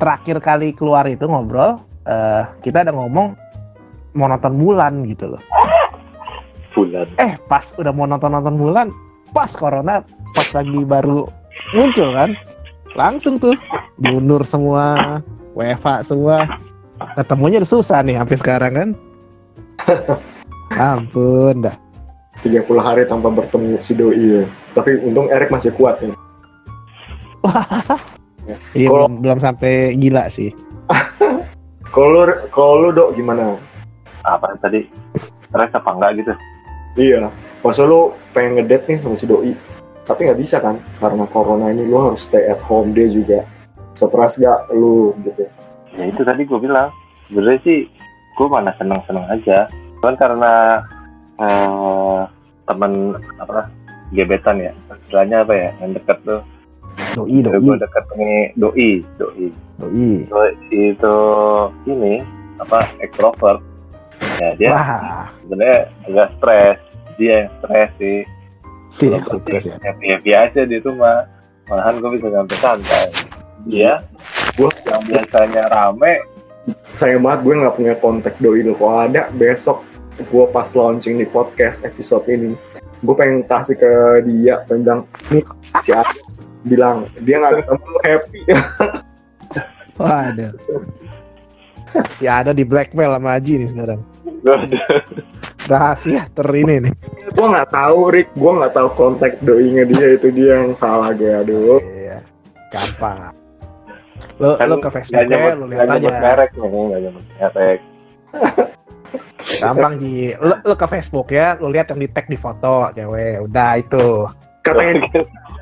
terakhir kali keluar itu ngobrol, eh, kita ada ngomong mau nonton bulan gitu loh. bulan Eh, pas udah mau nonton-nonton bulan, pas corona pas lagi baru muncul kan. Langsung tuh diundur semua, WFH semua. Ketemunya udah susah nih sampai sekarang kan. Ampun dah. 30 hari tanpa bertemu si doi ya. Tapi untung Erik masih kuat nih. Iya Kalau- belum, belum sampai gila sih. Kalau kalau lu dok gimana? apa tadi stres apa enggak gitu Iya. Masa lu pengen ngedate nih sama si doi, tapi nggak bisa kan? Karena corona ini lu harus stay at home dia juga. Stres gak lu gitu? ya itu tadi gue bilang sebenarnya sih gue mana seneng seneng aja cuman karena eh, teman apa gebetan ya. Istilahnya apa ya yang deket tuh. Doi, doi, gue deket nih doi doi. Doi. Doi itu ini apa extrovert. Ya dia Wah, sebenarnya agak stres. Dia yang stres sih. Tidak Kalau stres ya. happy happy aja di rumah. Malahan gue bisa sampai santai. Dia Gua yang biasanya rame. Sayang banget gue nggak punya kontak doi lu. Kalau ada besok gue pas launching di podcast episode ini, gue pengen kasih ke dia, pengen bilang, nih si A bilang dia nggak ketemu lu happy. Waduh. Si ada di blackmail sama Aji nih sekarang. Rahasia ter ini nih. gue nggak tahu Rick, gue nggak tahu kontak doinya dia itu dia yang salah gue aduh. Iya. Gampang. Lo, kan lo ke Facebook nyebut lu nggak lihat nyebut aja. merek nih nggak nyebut merek Gampang Ji. Lo, lo ke Facebook ya, lo lihat yang di tag di foto cewek. Udah itu. Katanya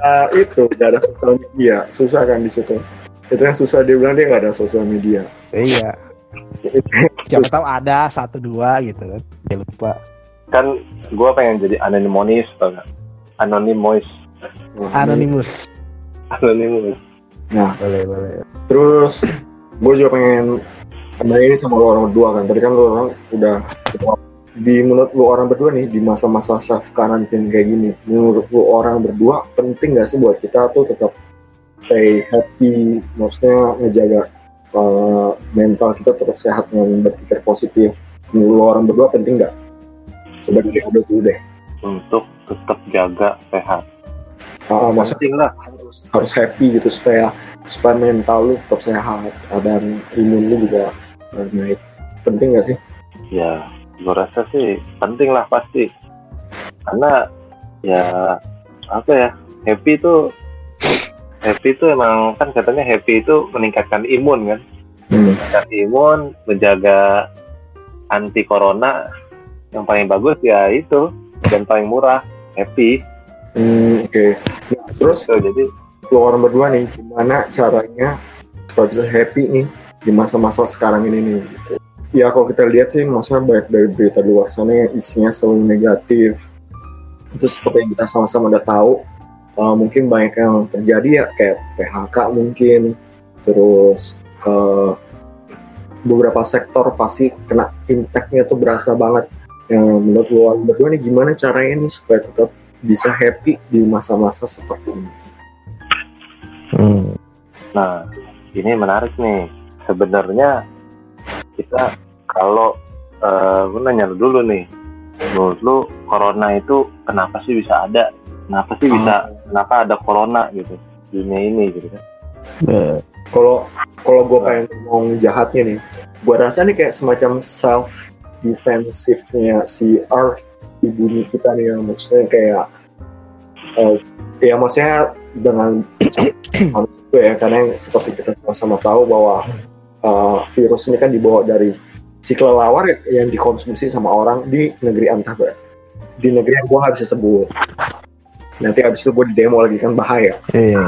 uh, itu gak ada sosial media, susah kan di situ. Itu yang susah dia bilang dia nggak ada sosial media. Iya. Siapa tahu ada satu dua gitu kan. Ya lupa. kan gue pengen jadi anonymous tau gak anonymous Anonymous. anonymous Boleh, boleh. Terus gue juga pengen nah ini sama lu orang berdua kan. Tadi kan lu orang udah di menurut lu orang berdua nih di masa-masa self karantin kayak gini, menurut lu orang berdua penting gak sih buat kita tuh tetap stay happy, maksudnya ngejaga uh, mental kita tetap sehat dengan berpikir positif. Menurut lu orang berdua penting gak? Coba dari Aldo dulu deh. untuk tetap jaga sehat Ah, maksudnya penting lah harus harus happy gitu supaya supaya mental lu tetap sehat dan imun lu juga naik. Penting gak sih? ya gue rasa sih penting lah pasti karena ya apa ya happy itu happy itu emang kan katanya happy itu meningkatkan imun kan Hmm. meningkatkan imun menjaga anti corona yang paling bagus ya itu dan paling murah happy Hmm, Oke. Nah, terus so, jadi lu orang berdua nih, gimana caranya supaya bisa happy nih di masa-masa sekarang ini nih? Gitu. Ya kalau kita lihat sih, maksudnya banyak dari berita di luar sana yang isinya selalu negatif. Itu seperti yang kita sama-sama udah tahu, uh, mungkin banyak yang terjadi ya kayak PHK mungkin, terus eh, beberapa sektor pasti kena impactnya tuh berasa banget. Yang menurut lo berdua nih gimana caranya nih supaya tetap bisa happy di masa-masa seperti ini? Hmm. Nah, ini menarik nih. Sebenarnya kita kalau eh gue nanya lu dulu nih, menurut lu corona itu kenapa sih bisa ada? Kenapa sih bisa? Kenapa ada corona gitu di dunia ini gitu kan? Eh, Kalau kalau gue pengen ngomong jahatnya nih, gue rasa nih kayak semacam self defensifnya si Earth di bumi kita nih, yang maksudnya kayak eh, ya maksudnya dengan itu ya karena yang seperti kita sama-sama tahu bahwa eh, virus ini kan dibawa dari si kelelawar yang dikonsumsi sama orang di negeri antah di negeri yang gue nggak bisa sebut. Nanti abis itu gue di demo lagi kan bahaya. Iya.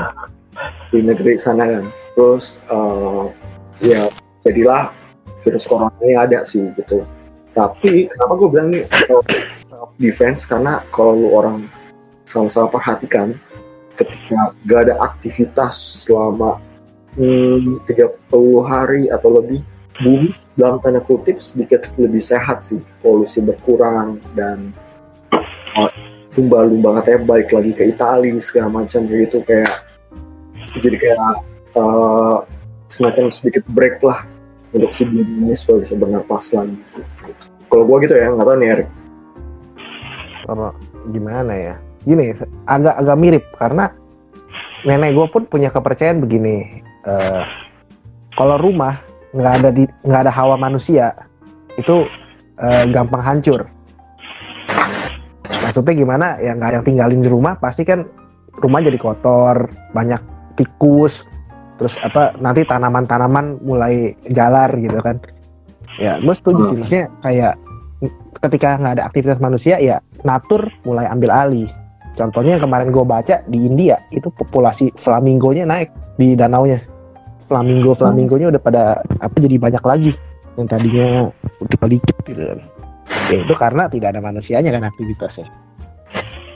di negeri sana kan. Terus eh, ya jadilah virus corona ini ada sih gitu. Tapi kenapa gue bilang nih self defense? Karena kalau lu orang sama-sama perhatikan ketika gak ada aktivitas selama hmm, 30 hari atau lebih bumi dalam tanda kutip sedikit lebih sehat sih polusi berkurang dan uh, lumba-lumba katanya balik lagi ke Italia segala macam gitu kayak jadi kayak uh, semacam sedikit break lah untuk si bumi ini supaya bisa bernapas lagi kalau gua gitu ya nggak tahu nih Erik Kalau gimana ya? Gini, agak agak mirip karena nenek gue pun punya kepercayaan begini. Eh, kalau rumah nggak ada di nggak ada hawa manusia itu eh, gampang hancur. Maksudnya gimana? Ya nggak ada yang tinggalin di rumah, pasti kan rumah jadi kotor, banyak tikus, terus apa nanti tanaman-tanaman mulai jalar gitu kan. Ya, gue setuju Hmm. sih. Maksudnya kayak ketika nggak ada aktivitas manusia ya natur mulai ambil alih. Contohnya yang kemarin gue baca di India itu populasi flamingonya naik di danaunya. Flamingo flamingonya udah pada apa jadi banyak lagi yang tadinya dikit gitu kan. Ya itu karena tidak ada manusianya kan aktivitasnya.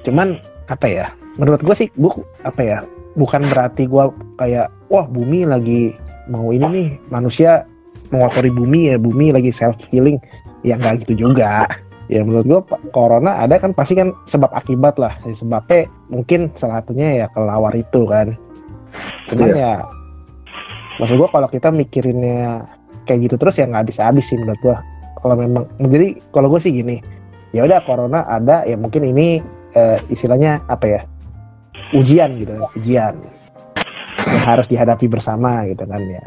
Cuman apa ya? Menurut gue sih gue apa ya? Bukan berarti gue kayak wah bumi lagi mau ini nih manusia mengotori bumi ya bumi lagi self healing ya nggak gitu juga ya menurut Pak, corona ada kan pasti kan sebab akibat lah Ya, sebabnya mungkin salah satunya ya kelawar itu kan cuman Iya. ya maksud gua kalau kita mikirinnya kayak gitu terus ya nggak habis habis sih menurut gua. Kalau memang jadi kalau gue sih gini ya udah corona ada ya mungkin ini eh, istilahnya apa ya ujian gitu ujian yang harus dihadapi bersama gitu kan ya.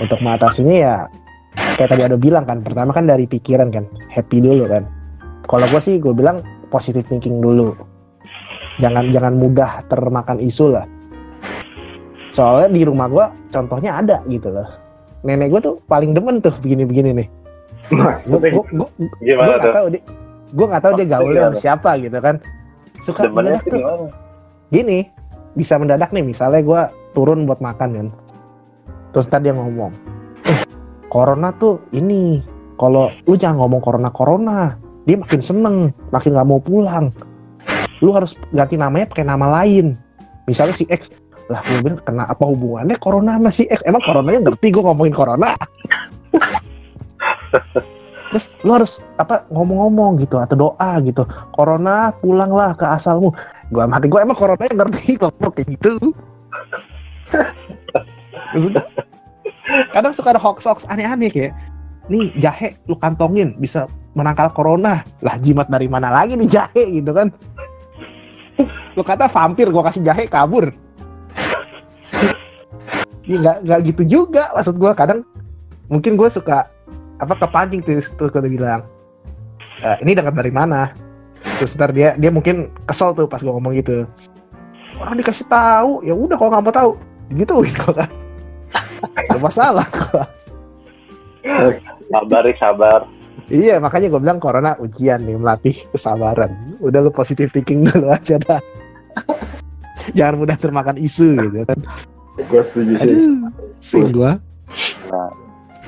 Untuk mengatasinya ya kayak tadi ada bilang kan pertama kan dari pikiran kan happy dulu kan. Kalau gue sih gue bilang positive thinking dulu. Jangan jangan mudah termakan isu lah soalnya di rumah gue contohnya ada gitu loh. Nenek gue tuh paling demen tuh begini-begini nih. Gue maksudnya gue gue Gimana nggak tuh? tahu dia gue nggak tahu dia gaulnya sama siapa gitu kan. Suka Demennya mendadak tuh tuh gimana? gini bisa mendadak nih misalnya gue turun buat makan kan. Terus tadi dia ngomong eh corona tuh ini kalau lu jangan ngomong corona corona dia makin seneng makin nggak mau pulang. Lu harus ganti namanya pakai nama lain. Misalnya si X lah gue kena apa hubungannya corona sama si X? Emang coronanya ngerti gue ngomongin corona? Terus lu harus apa ngomong-ngomong gitu atau doa gitu. Corona pulanglah ke asalmu. Gua mati gua emang corona yang ngerti ngomong kayak gitu. Kadang suka ada hoax hoax aneh-aneh kayak nih jahe lu kantongin bisa menangkal corona. Lah jimat dari mana lagi nih jahe gitu kan? Lu kata vampir gua kasih jahe kabur ya nggak nggak gitu juga maksud gua. Kadang mungkin gue suka apa kepancing tuh terus gue bilang "Eh, ini dengar dari mana? Terus ntar dia dia mungkin kesel tuh pas gue ngomong gitu. Orang dikasih tahu. Ya udah kalau nggak mau tahu gitu gitu kan. Gak masalah Sabar, sabar. iya makanya gue bilang corona ujian nih melatih kesabaran. Udah lu positive thinking dulu aja dah jangan mudah termakan isu gitu kan gue setuju sih aduh sing gua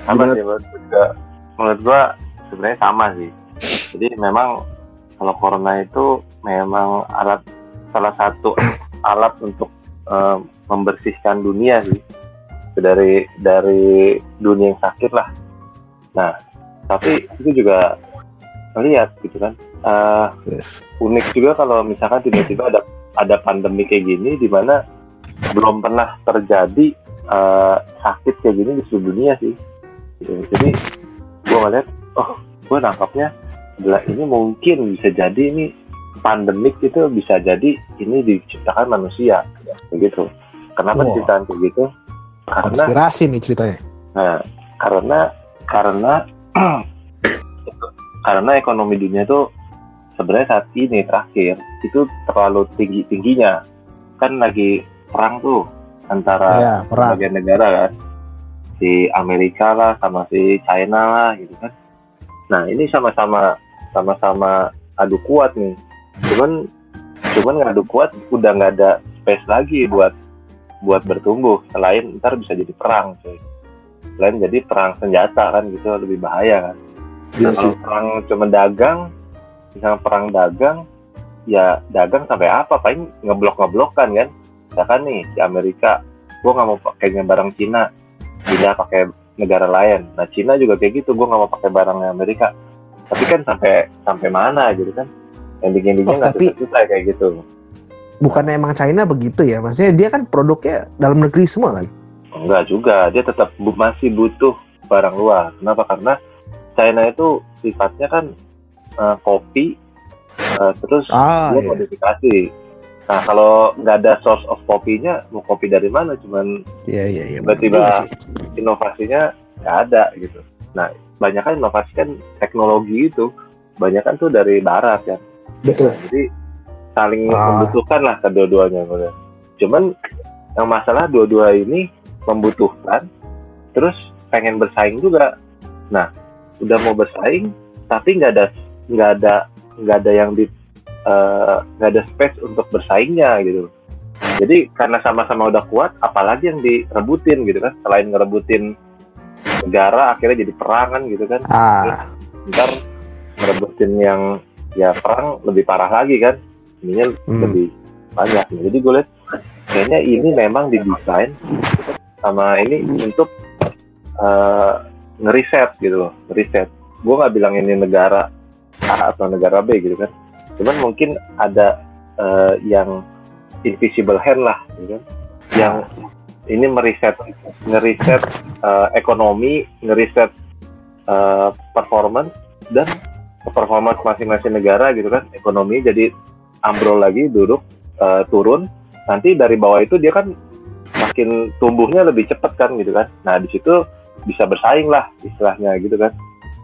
Sama sih menurut juga. Menurut gua sebenarnya sama sih. Jadi memang kalau corona itu memang alat salah satu alat untuk eh, membersihkan dunia sih. dari dari dunia yang sakit lah nah tapi itu juga melihat gitu kan Eh, Yes. unik juga kalau misalkan tiba-tiba ada ada pandemi kayak gini di mana belum pernah terjadi eh, sakit kayak gini di seluruh dunia sih Gitu. jadi gue ngeliat oh gue nangkapnya adalah ini mungkin bisa jadi ini pandemik itu bisa jadi ini diciptakan manusia begitu kenapa Wow. diciptakan kayak gitu karena Konspirasi nih ceritanya. Nah, karena karena karena ekonomi dunia itu sebenarnya saat ini terakhir itu terlalu tinggi tingginya. Kan lagi perang tuh antara Ya, perang. bagian negara kan. Si Amerika lah sama si China lah gitu kan. Nah ini sama-sama sama-sama adu kuat nih. Cuman cuman ngadu kuat udah nggak ada space lagi buat buat bertumbuh. Selain ntar bisa jadi perang cuy. Selain jadi perang senjata kan gitu lebih bahaya kan. Iya Nah, sih. kalau perang cuma dagang misalnya perang dagang ya dagang sampai apa? Paling ngeblok ngeblokkan kan misalkan nih di Amerika gua nggak mau pakainya barang Cina. Cina pakai negara lain. Nah Cina juga kayak gitu gua nggak mau pakai barangnya Amerika. Tapi kan sampai sampai mana gitu kan? Ending endingnya Oh, nggak tapi- selesai kayak gitu. Bukannya emang China begitu ya? Maksudnya dia kan produknya dalam negeri semua kan? enggak juga dia tetap bu- masih butuh barang luar. Kenapa? Karena China itu sifatnya kan eh, kopi eh, terus Ah, dia iya. modifikasi. Nah kalau nggak ada source of kopinya, mau kopi dari mana? Cuman Iya, iya, iya. Tiba-tiba- inovasinya nggak ada gitu. Nah banyak kan inovasi kan teknologi itu, banyak kan tuh dari barat kan. Betul. Nah, jadi saling Ah. membutuhkan lah kedua-duanya. gitu. Cuman yang masalah dua-dua ini membutuhkan, terus pengen bersaing juga. Nah udah mau bersaing, tapi nggak ada nggak ada nggak ada yang di eh, nggak ada space untuk bersaingnya gitu. Jadi karena sama-sama udah kuat, apalagi yang direbutin gitu kan? Selain ngerebutin negara, akhirnya jadi perangan gitu kan? Ah, Ntar ngerebutin yang ya perang lebih parah lagi kan? Ininya Hmm. lebih banyak. Jadi gue lihat kayaknya ini memang didesain sama ini untuk eh, ngeriset gitu loh, ngeriset. Gue nggak bilang ini negara A atau negara B gitu kan. Cuman mungkin ada eh, yang invisible hand lah, gitu kan. Yang ini meriset, ngeriset eh, ekonomi, ngeriset eh, performance dan performance masing-masing negara gitu kan. Ekonomi jadi ambrol lagi, duduk, eh, turun. Nanti dari bawah itu dia kan makin tumbuhnya lebih cepat kan gitu kan. Nah di situ bisa bersaing lah istilahnya gitu kan.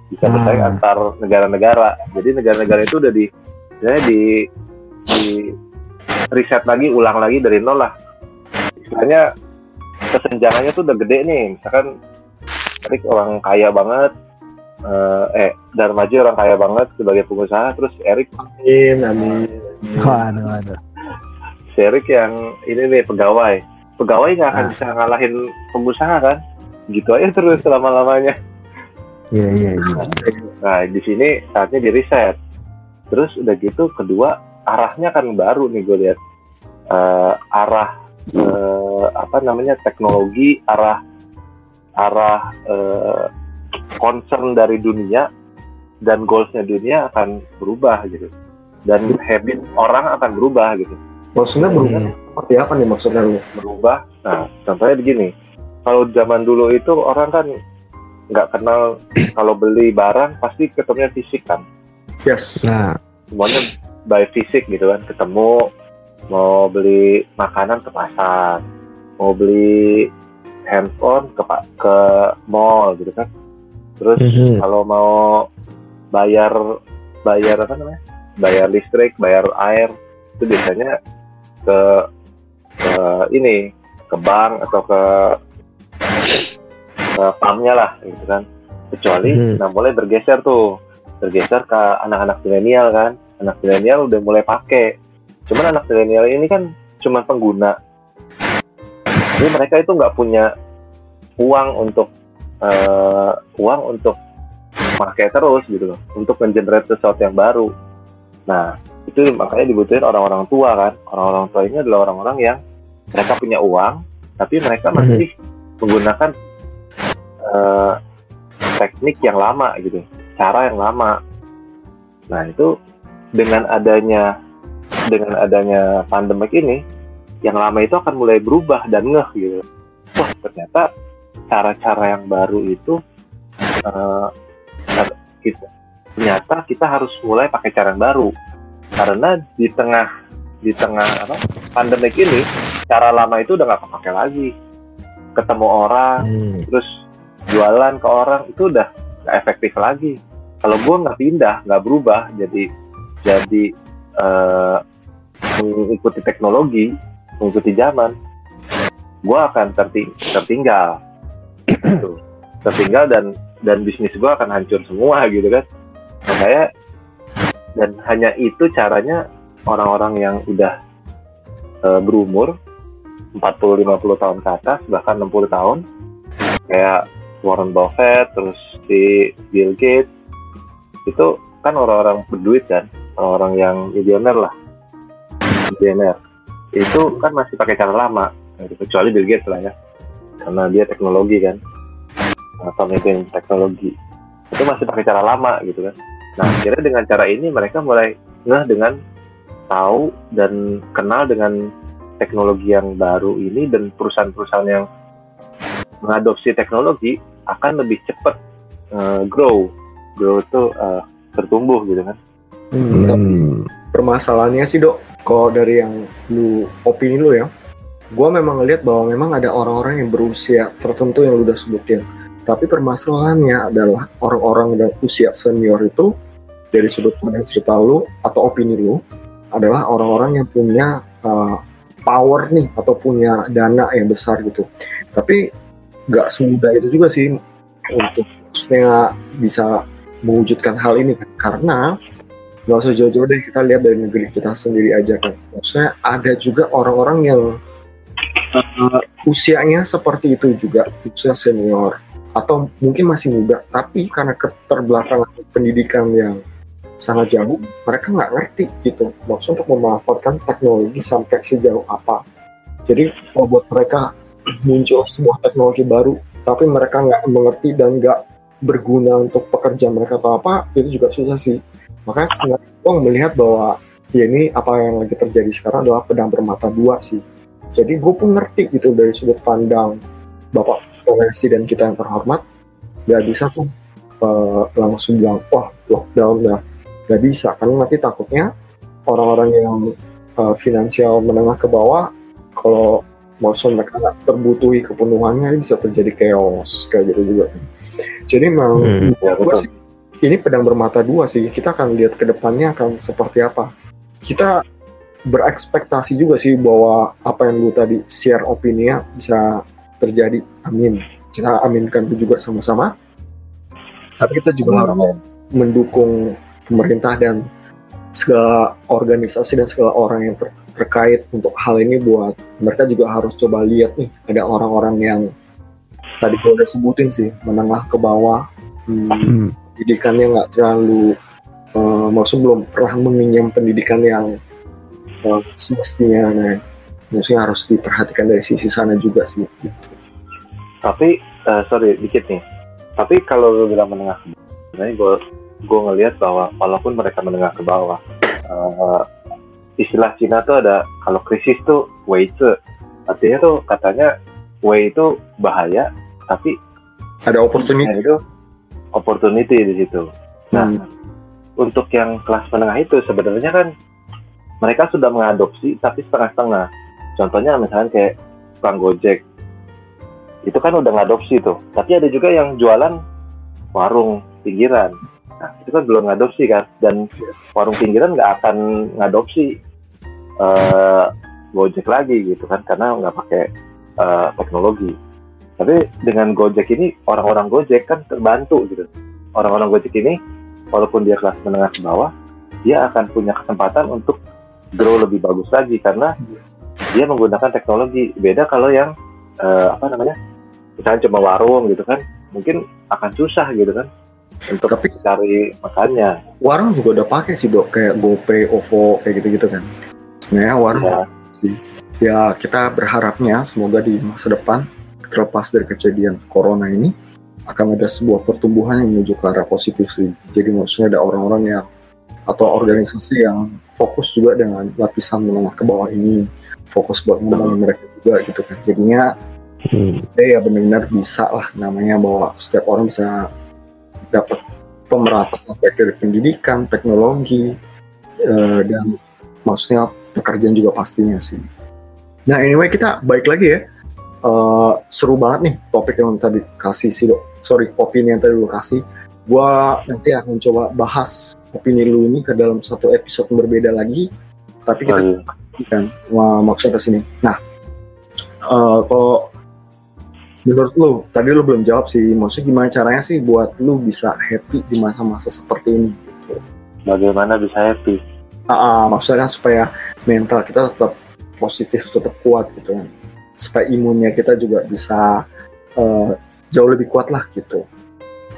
Bisa Hmm. bersaing antar negara-negara. Jadi negara-negara itu udah di sebenarnya di di riset lagi, ulang lagi dari nol lah. Istilahnya kesenjangannya tuh udah gede nih. Misalkan Erik orang kaya banget, eh, eh Darmaji orang kaya banget sebagai pengusaha, terus Erik Amin, amin. amin. waduh, waduh. si Erik yang ini nih pegawai. Pegawai nggak akan Ah. bisa ngalahin pengusaha kan? Gitu aja terus selama-lamanya. Iya, iya, iya. Nah, di sini saatnya di riset. Terus udah gitu kedua arahnya kan baru nih gue lihat. Eh, arah eh, apa namanya teknologi, arah arah eh, concern dari dunia dan goalsnya dunia akan berubah gitu. Dan habit orang akan berubah gitu. Maksudnya berubah Iya. seperti apa nih maksudnya lu? berubah. Nah, contohnya begini. Kalau zaman dulu itu orang kan nggak kenal kalau beli barang pasti ketemunya fisik kan. Yes. Nah, Semuanya by fisik gitu kan. Ketemu mau beli makanan ke pasar, mau beli handphone ke pa- ke mall gitu kan. Terus Mhm. kalau mau bayar bayar apa namanya? Bayar listrik, bayar air itu biasanya ke ke ini ke bank atau ke ke pumpnya lah gitu kan. Kecuali Mhm. nah mulai bergeser tuh bergeser ke anak-anak milenial kan. Anak milenial udah mulai pakai. Cuman anak milenial ini kan cuma pengguna. Jadi mereka itu nggak punya uang untuk eh, uang untuk pakai terus gitu loh untuk mengenerate sesuatu yang baru. Nah itu makanya dibutuhin orang-orang tua kan. Orang-orang tua ini adalah orang-orang yang mereka punya uang tapi mereka masih menggunakan eh, teknik yang lama gitu, cara yang lama. Nah itu dengan adanya dengan adanya pandemik ini, yang lama itu akan mulai berubah dan ngeh gitu. Wah ternyata cara-cara yang baru itu eh, kita ternyata kita harus mulai pakai cara yang baru karena di tengah di tengah apa pandemik ini cara lama itu udah nggak kepake lagi ketemu orang Hmm. terus jualan ke orang itu udah nggak efektif lagi. Kalau gue nggak pindah nggak berubah jadi jadi eh, mengikuti teknologi mengikuti zaman gue akan terti- tertinggal. Gitu. tertinggal dan dan bisnis gue akan hancur semua gitu kan. Makanya dan hanya itu caranya orang-orang yang udah eh, berumur 40-50 tahun ke atas bahkan 60 tahun kayak Warren Buffett terus si Bill Gates itu kan orang-orang berduit kan orang-orang yang milioner lah. Milioner. Itu kan masih pakai cara lama kecuali Bill Gates lah ya. Karena dia teknologi kan. Pemimpin teknologi. Itu masih pakai cara lama gitu kan. Nah akhirnya dengan cara ini mereka mulai ngeh dengan tahu dan kenal dengan teknologi yang baru ini dan perusahaan-perusahaan yang mengadopsi teknologi akan lebih cepat eh, grow grow itu eh, bertumbuh gitu kan Hmm, tapi permasalahannya sih dok, kalau dari yang lu opini lu ya, gua memang ngelihat bahwa memang ada orang-orang yang berusia tertentu yang lu udah sebutin. Tapi permasalahannya adalah orang-orang yang usia senior itu dari sudut pandang cerita lu atau opini lu adalah orang-orang yang punya uh, power nih atau punya dana yang besar gitu. Tapi nggak semudah itu juga sih untuk maksudnya bisa mewujudkan hal ini kan. karena nggak usah jauh-jauh deh kita lihat dari negeri kita sendiri aja kan maksudnya ada juga orang-orang yang uh, usianya seperti itu juga usia senior atau mungkin masih muda tapi karena keterbelakangan pendidikan yang sangat jauh mereka nggak ngerti gitu maksudnya untuk memanfaatkan teknologi sampai sejauh apa jadi buat mereka muncul sebuah teknologi baru tapi mereka nggak mengerti dan nggak berguna untuk pekerjaan mereka atau apa itu juga susah sih. Makanya sebenarnya gue melihat bahwa ya ini apa yang lagi terjadi sekarang adalah pedang bermata dua sih. Jadi gue pun ngerti gitu dari sudut pandang bapak presiden kita yang terhormat gak bisa tuh eh, langsung bilang wah lockdown dah gak bisa karena nanti takutnya orang-orang yang eh, finansial menengah ke bawah kalau maksud mereka nggak terbutuhi kepenuhannya bisa terjadi chaos kayak gitu juga jadi memang Hmm. ya sih, ini pedang bermata dua sih. Kita akan lihat ke depannya akan seperti apa. Kita berekspektasi juga sih bahwa apa yang lu tadi share opininya bisa terjadi. Amin. Kita aminkan itu juga sama-sama. Tapi kita juga harus mendukung pemerintah dan segala organisasi dan segala orang yang ter- terkait untuk hal ini buat mereka juga harus coba lihat nih ada orang-orang yang tadi gue udah sebutin sih menengah ke bawah hmm, Hmm. pendidikannya nggak terlalu uh, maksud belum pernah mengenyam pendidikan yang uh, semestinya nah maksudnya harus diperhatikan dari sisi sana juga sih gitu. tapi eh, sorry dikit nih tapi kalau lu bilang menengah ke bawah sebenarnya gue gue ngelihat bahwa walaupun mereka menengah ke bawah eh, istilah Cina tuh ada kalau krisis tuh wei ce artinya tuh katanya wei itu bahaya tapi ada opportunity. Itu opportunity di situ. Nah Hmm. untuk yang kelas menengah itu sebenarnya kan mereka sudah mengadopsi tapi setengah-setengah. Contohnya misalnya kayak tukang gojek. Itu kan udah ngadopsi tuh. Tapi ada juga yang jualan warung pinggiran. Nah itu kan belum ngadopsi kan. Dan warung pinggiran nggak akan ngadopsi eh, gojek lagi gitu kan karena nggak pakai eh, teknologi. Tapi dengan gojek ini orang-orang gojek kan terbantu gitu. Orang-orang gojek ini walaupun dia kelas menengah ke bawah dia akan punya kesempatan untuk grow lebih bagus lagi karena dia menggunakan teknologi. Beda kalau yang eh, apa namanya misalnya cuma warung gitu kan mungkin akan susah gitu kan untuk Tapi- cari makannya. warung juga udah pakai sih dok. Kayak GoPay, OVO kayak gitu-gitu kan sebenarnya warung ya ya kita berharapnya semoga di masa depan terlepas dari kejadian corona ini akan ada sebuah pertumbuhan yang menuju ke arah positif sih. Jadi maksudnya ada orang-orang yang atau organisasi yang fokus juga dengan lapisan menengah ke bawah ini, fokus buat ngomongin mereka juga gitu kan. Jadinya Hmm. ya benar-benar bisa lah namanya bahwa setiap orang bisa dapat pemerataan baik dari pendidikan, teknologi, eh, dan maksudnya pekerjaan juga pastinya sih. Nah anyway kita baik lagi ya. Eh, seru banget nih topik yang tadi kasih sih dok. Sorry opini yang tadi lu kasih. Gua nanti akan coba bahas opini lu ini ke dalam satu episode yang berbeda lagi. Tapi kita Oh, iya. kan ma- maksudnya ke sini. Nah, eh, kalau menurut lu, tadi lu belum jawab sih, maksudnya gimana caranya sih buat lu bisa happy di masa-masa seperti ini? Gitu. bagaimana bisa happy Ah, ah, maksudnya kan supaya mental kita tetap positif, tetap kuat gitu kan, supaya imunnya kita juga bisa eh, jauh lebih kuat lah gitu.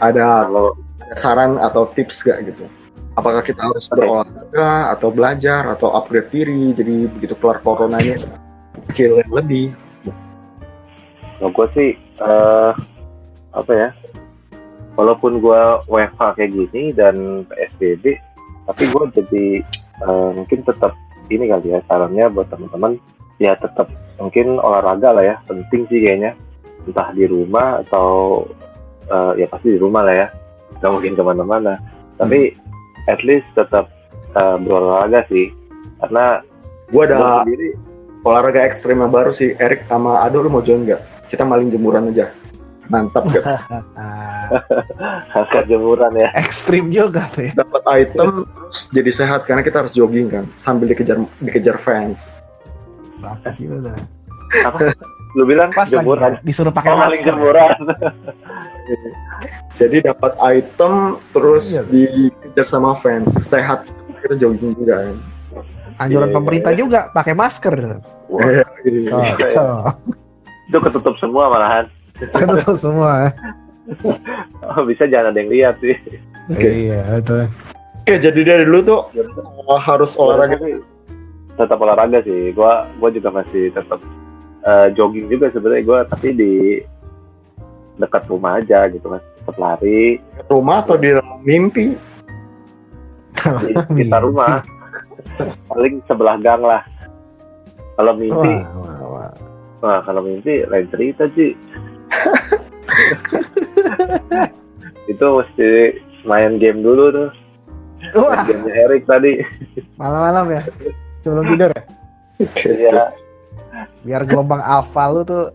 Ada kalau ada saran atau tips gak gitu? Apakah kita harus berolahraga atau belajar atau upgrade diri jadi begitu kelar corona ini skill yang lebih kalau gue sih eh apa ya walaupun gue WFH kayak gini dan PSBB tapi gue jadi eh, mungkin tetap ini kali ya sarannya buat teman-teman ya tetap mungkin olahraga lah ya penting sih kayaknya entah di rumah atau eh, ya pasti di rumah lah ya nggak mungkin ke mana-mana tapi at least tetap eh, berolahraga sih karena gue ada sendiri olahraga ekstrim yang baru sih. Erik sama Ado lu mau join nggak? Kita maling jemuran aja. Mantap gak? Ah, angkat jemuran ya ekstrim juga tuh ya. Dapat item terus jadi sehat karena kita harus jogging kan sambil dikejar dikejar fans. Bapak gimana? apa lu bilang Pas jemuran lagi ya, disuruh pakai Oh, masker. jemuran. Jadi dapat item terus Iya. dikejar sama fans. Sehat kita jogging juga kan. Anjuran Iya, pemerintah iya. juga pakai masker. Wah, Iya, iya. cocok. Itu ketutup semua malahan. Ketutup semua. Oh, bisa jangan ada yang lihat sih. Oke. Iya, betul. Oke, jadi dari dulu tuh uh, harus olahraga. sih tetap olahraga sih. Gua gua juga masih tetap eh, jogging juga sebenarnya gua tapi di dekat rumah aja gitu mas. Tetap lari Ke rumah atau di dalam mimpi. di sekitar rumah. Paling sebelah gang lah. Kalau mimpi, Wah, wah, wah. wah kalau mimpi lain cerita sih. Itu mesti main game dulu tuh. Wah, Gamenya Erik tadi. malam-malam ya. Sebelum tidur ya. Oke. Iya, Biar gelombang alfa lu tuh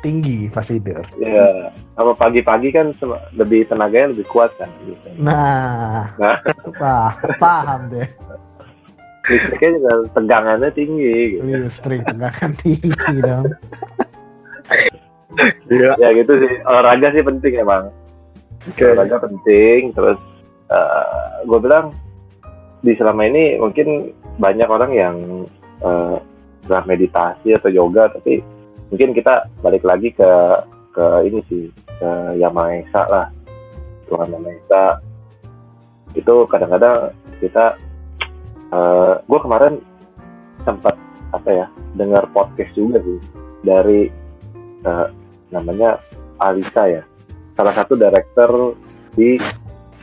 tinggi pas tidur. iya. Sama pagi-pagi kan lebih tenaganya lebih kuat kan. biasanya. Nah, Nah. Wah, paham deh. Listriknya juga tegangannya tinggi. Gitu. Listrik tegangan tinggi dong. Iya. Ya gitu sih. Olahraga sih penting emang. Oke. Olahraga penting. Terus gue bilang di selama ini mungkin banyak orang yang eh, nggak meditasi atau yoga, tapi mungkin kita balik lagi ke ke ini sih ke Yang Maha Esa lah. Tuhan Yang Maha Esa itu kadang-kadang kita gue kemarin sempat apa ya dengar podcast juga sih dari eh, namanya Alisa ya. Salah satu director di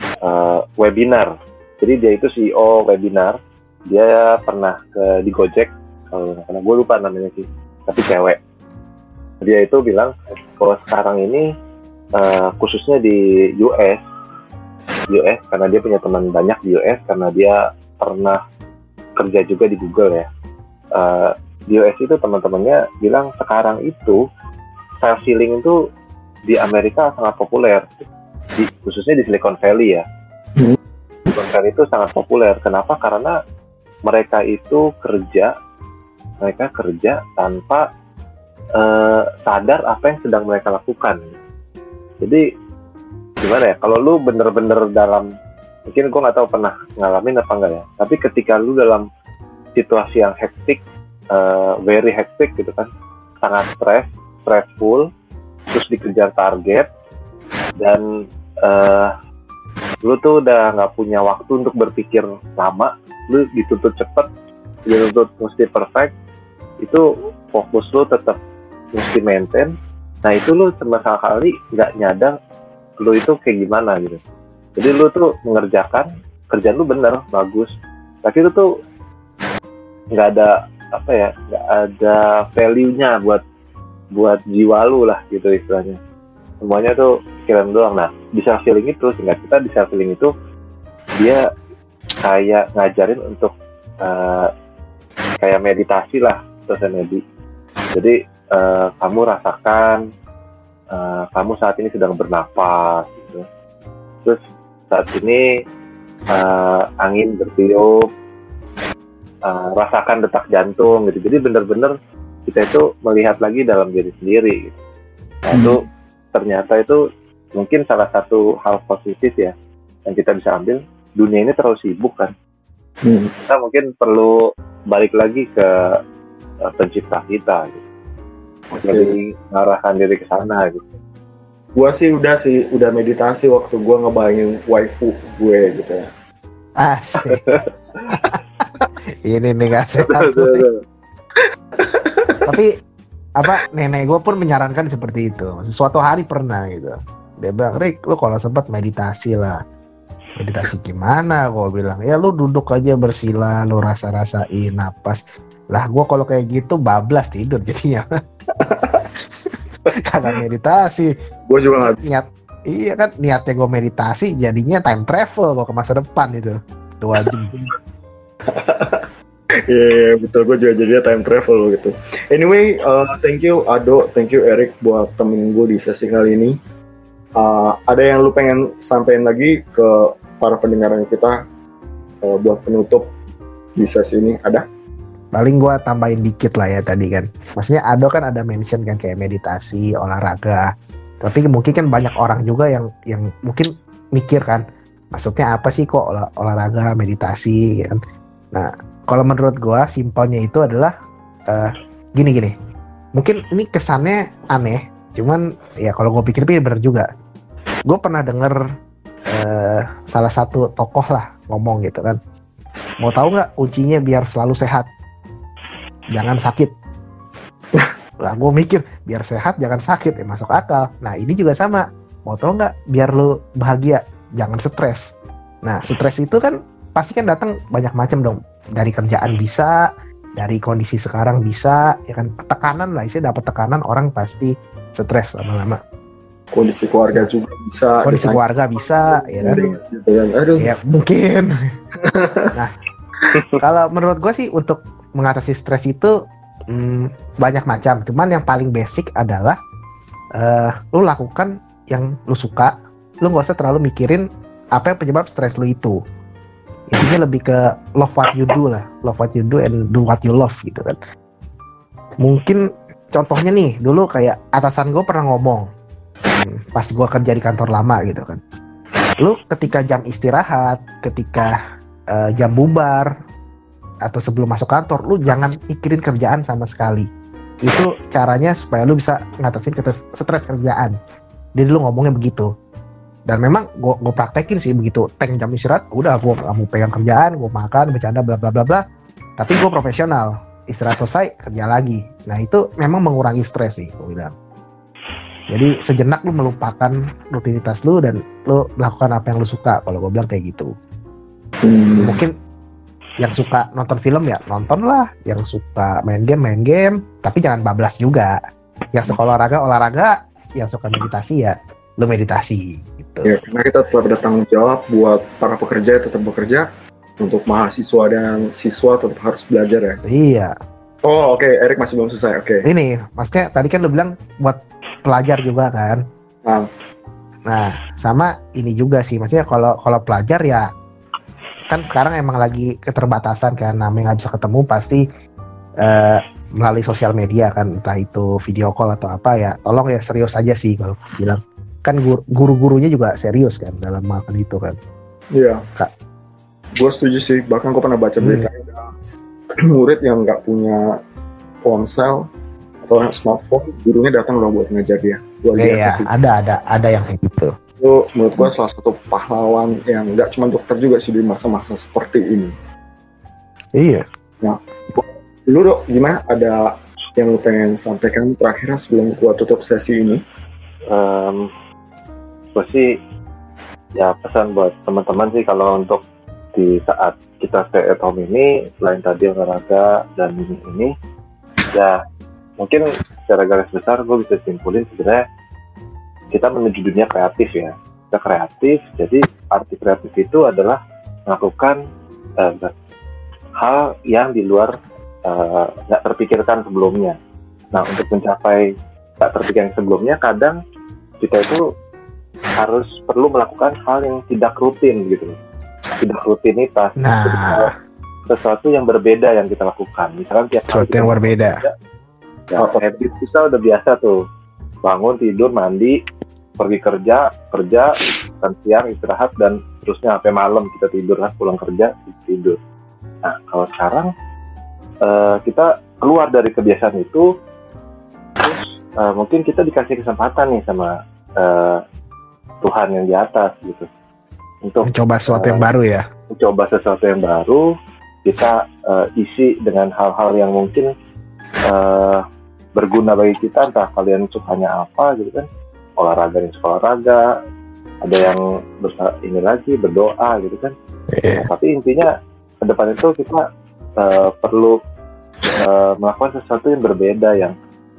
eh, webinar. Jadi dia itu CEO webinar. Dia pernah ke di Gojek. Kalau salah gue lupa namanya sih. Tapi cewek. Dia itu bilang kalau sekarang ini eh, khususnya di US US karena dia punya teman banyak di US karena dia pernah kerja juga di Google ya. Eh, di US itu teman-temannya bilang sekarang itu self healing itu di Amerika sangat populer, di, khususnya di Silicon Valley ya. Hmm. Silicon Valley itu sangat populer. Kenapa? Karena mereka itu kerja, mereka kerja tanpa eh, sadar apa yang sedang mereka lakukan. Jadi gimana ya? Kalau lu bener-bener dalam mungkin gue nggak tahu pernah ngalamin apa enggak ya tapi ketika lu dalam situasi yang hektik uh, very hektik gitu kan sangat stres stressful terus dikejar target dan uh, lu tuh udah nggak punya waktu untuk berpikir lama lu dituntut cepet dituntut mesti perfect itu fokus lu tetap mesti maintain. Nah itu lu sama sekali nggak nyadar lu itu kayak gimana gitu. Jadi lu tuh mengerjakan kerjaan lu bener bagus. Tapi itu tuh nggak ada apa ya nggak ada value-nya buat buat jiwa lu lah gitu istilahnya. Semuanya tuh pikiran doang. Nah di self itu sehingga kita di self itu dia kayak ngajarin untuk eh, kayak meditasi lah dosen medi. Jadi eh, kamu rasakan eh, kamu saat ini sedang bernapas gitu. Terus saat ini eh, angin bertiup eh, rasakan detak jantung gitu. Jadi bener-bener kita itu melihat lagi dalam diri sendiri gitu. nah itu ternyata itu mungkin salah satu hal positif ya yang kita bisa ambil dunia ini terlalu sibuk kan Hmm. kita mungkin perlu balik lagi ke eh, pencipta kita gitu. Oke. lebih mengarahkan diri ke sana gitu Gua sih udah sih udah meditasi waktu gua ngebayangin waifu gue gitu ya. Asik. Ini nih gak sehat. Tapi apa nenek gue pun menyarankan seperti itu. Suatu hari pernah gitu. Dia bilang, Rick, lu kalau sempat meditasi lah. Meditasi gimana? Gue bilang, ya lu duduk aja bersila, lu rasa-rasain napas. Lah gue kalau kayak gitu bablas tidur jadinya. Kagak meditasi. Gue juga nggak Niat, iya kan niatnya gue meditasi jadinya time travel gue ke masa depan itu. Dua jam. Iya, iya, betul. Gue juga jadinya time travel gitu. Anyway, uh, thank you Ado, thank you Eric buat temenin gue di sesi kali ini. Uh, ada yang lu pengen sampein lagi ke para pendengar kita uh, buat penutup di sesi ini? Ada? paling gua tambahin dikit lah ya tadi kan maksudnya Ado kan ada mention kan kayak meditasi olahraga tapi mungkin kan banyak orang juga yang yang mungkin mikir kan maksudnya apa sih kok olah- olahraga meditasi kan nah kalau menurut gua simpelnya itu adalah eh, gini gini. Mungkin ini kesannya aneh cuman ya kalau gue pikir-pikir bener juga. Gue pernah denger eh, salah satu tokoh lah ngomong gitu kan. Mau tahu nggak kuncinya biar selalu sehat? Jangan sakit. Lah gue mikir biar sehat jangan sakit ya masuk akal. Nah ini juga sama. Mau tau nggak biar lu bahagia? Jangan stres. Nah stres itu kan pasti kan datang banyak macam dong dari kerjaan bisa dari kondisi sekarang bisa ya kan? Tekanan lah istilah dapat tekanan orang pasti stres lama-lama. Kondisi keluarga juga bisa. kondisi ditanya- keluarga bisa ya kan? Gitu kan. Aduh. ya mungkin. Nah kalau menurut gue sih untuk mengatasi stres itu hmm, banyak macam. Cuman yang paling basic adalah eh lu lakukan yang lu suka. Lu nggak usah terlalu mikirin apa yang penyebab stres lu itu intinya lebih ke love what you do lah. Love what you do and do what you love gitu kan. Mungkin contohnya nih dulu kayak atasan gue pernah ngomong pas gue kerja di kantor lama gitu kan. Lu ketika jam istirahat ketika eh, jam bubar atau sebelum masuk kantor lu jangan mikirin kerjaan sama sekali. Itu caranya supaya lu bisa ngatasin stres kerjaan. Jadi lu ngomongnya begitu dan memang gue gue praktekin sih begitu tank jam istirahat udah gue gak mau pegang kerjaan gue makan bercanda bla bla bla bla. Tapi gue profesional istirahat selesai kerja lagi. Nah itu memang mengurangi stres sih gue bilang. Jadi sejenak lu melupakan rutinitas lu dan lu melakukan apa yang lu suka kalau gue bilang kayak gitu. Hmm. mungkin yang suka nonton film ya nonton lah. Yang suka main game main game. Tapi jangan bablas juga. Yang suka olahraga olahraga. Yang suka meditasi ya lu meditasi Ya, karena kita tetap ada tanggung jawab buat para pekerja tetap bekerja, untuk mahasiswa dan siswa tetap harus belajar ya. iya Oh oke, Erik masih belum selesai. Oke. ini maksudnya tadi kan lu bilang buat pelajar juga kan Ah. nah sama ini juga sih maksudnya kalau kalau pelajar ya kan sekarang emang lagi keterbatasan kan namanya nggak bisa ketemu pasti eh, melalui sosial media kan entah itu video call atau apa ya tolong ya serius aja sih kalau bilang kan gur- guru-gurunya juga serius kan dalam melakukan itu kan Iya. Kak. Gue setuju sih. Bahkan gue pernah baca Hmm. berita ada murid yang nggak punya ponsel atau smartphone, gurunya datang dong buat ngajar dia. Biasa Iya, sih. ada ada ada yang kayak gitu Itu menurut gue salah satu pahlawan yang nggak cuma dokter juga sih di masa-masa seperti ini. iya Lu dok, gimana? Ada yang lu pengen sampaikan terakhir sebelum gua tutup sesi ini? um, gue sih ya pesan buat teman-teman sih kalau untuk di saat kita stay at home ini selain tadi olahraga dan ini ini ya mungkin secara garis besar gue bisa simpulin sebenarnya kita menuju dunia kreatif ya. Kita kreatif jadi arti kreatif itu adalah melakukan eh, hal yang di luar eh, nggak terpikirkan sebelumnya. Nah untuk mencapai tak terpikirkan sebelumnya kadang kita itu harus perlu melakukan hal yang tidak rutin gitu. Tidak rutinitas. Nah, sesuatu yang berbeda yang kita lakukan. Misalkan tiap hari sesuatu yang berbeda. ya, Apa? habit kita udah biasa tuh. Bangun tidur mandi pergi kerja kerja makan siang istirahat dan terusnya sampai malam kita tidur kan pulang kerja tidur. Nah kalau sekarang eh, kita keluar dari kebiasaan itu terus eh, mungkin kita dikasih kesempatan nih sama eh, Tuhan yang di atas gitu untuk Mencoba sesuatu yang baru ya. mencoba sesuatu yang baru kita eh, isi dengan hal-hal yang mungkin eh, berguna bagi kita entah kalian sukanya apa gitu kan olahraga yang suka olahraga ada yang bersa- ini lagi berdoa gitu kan Iya. Nah, tapi intinya ke depan itu kita eh, perlu eh, melakukan sesuatu yang berbeda yang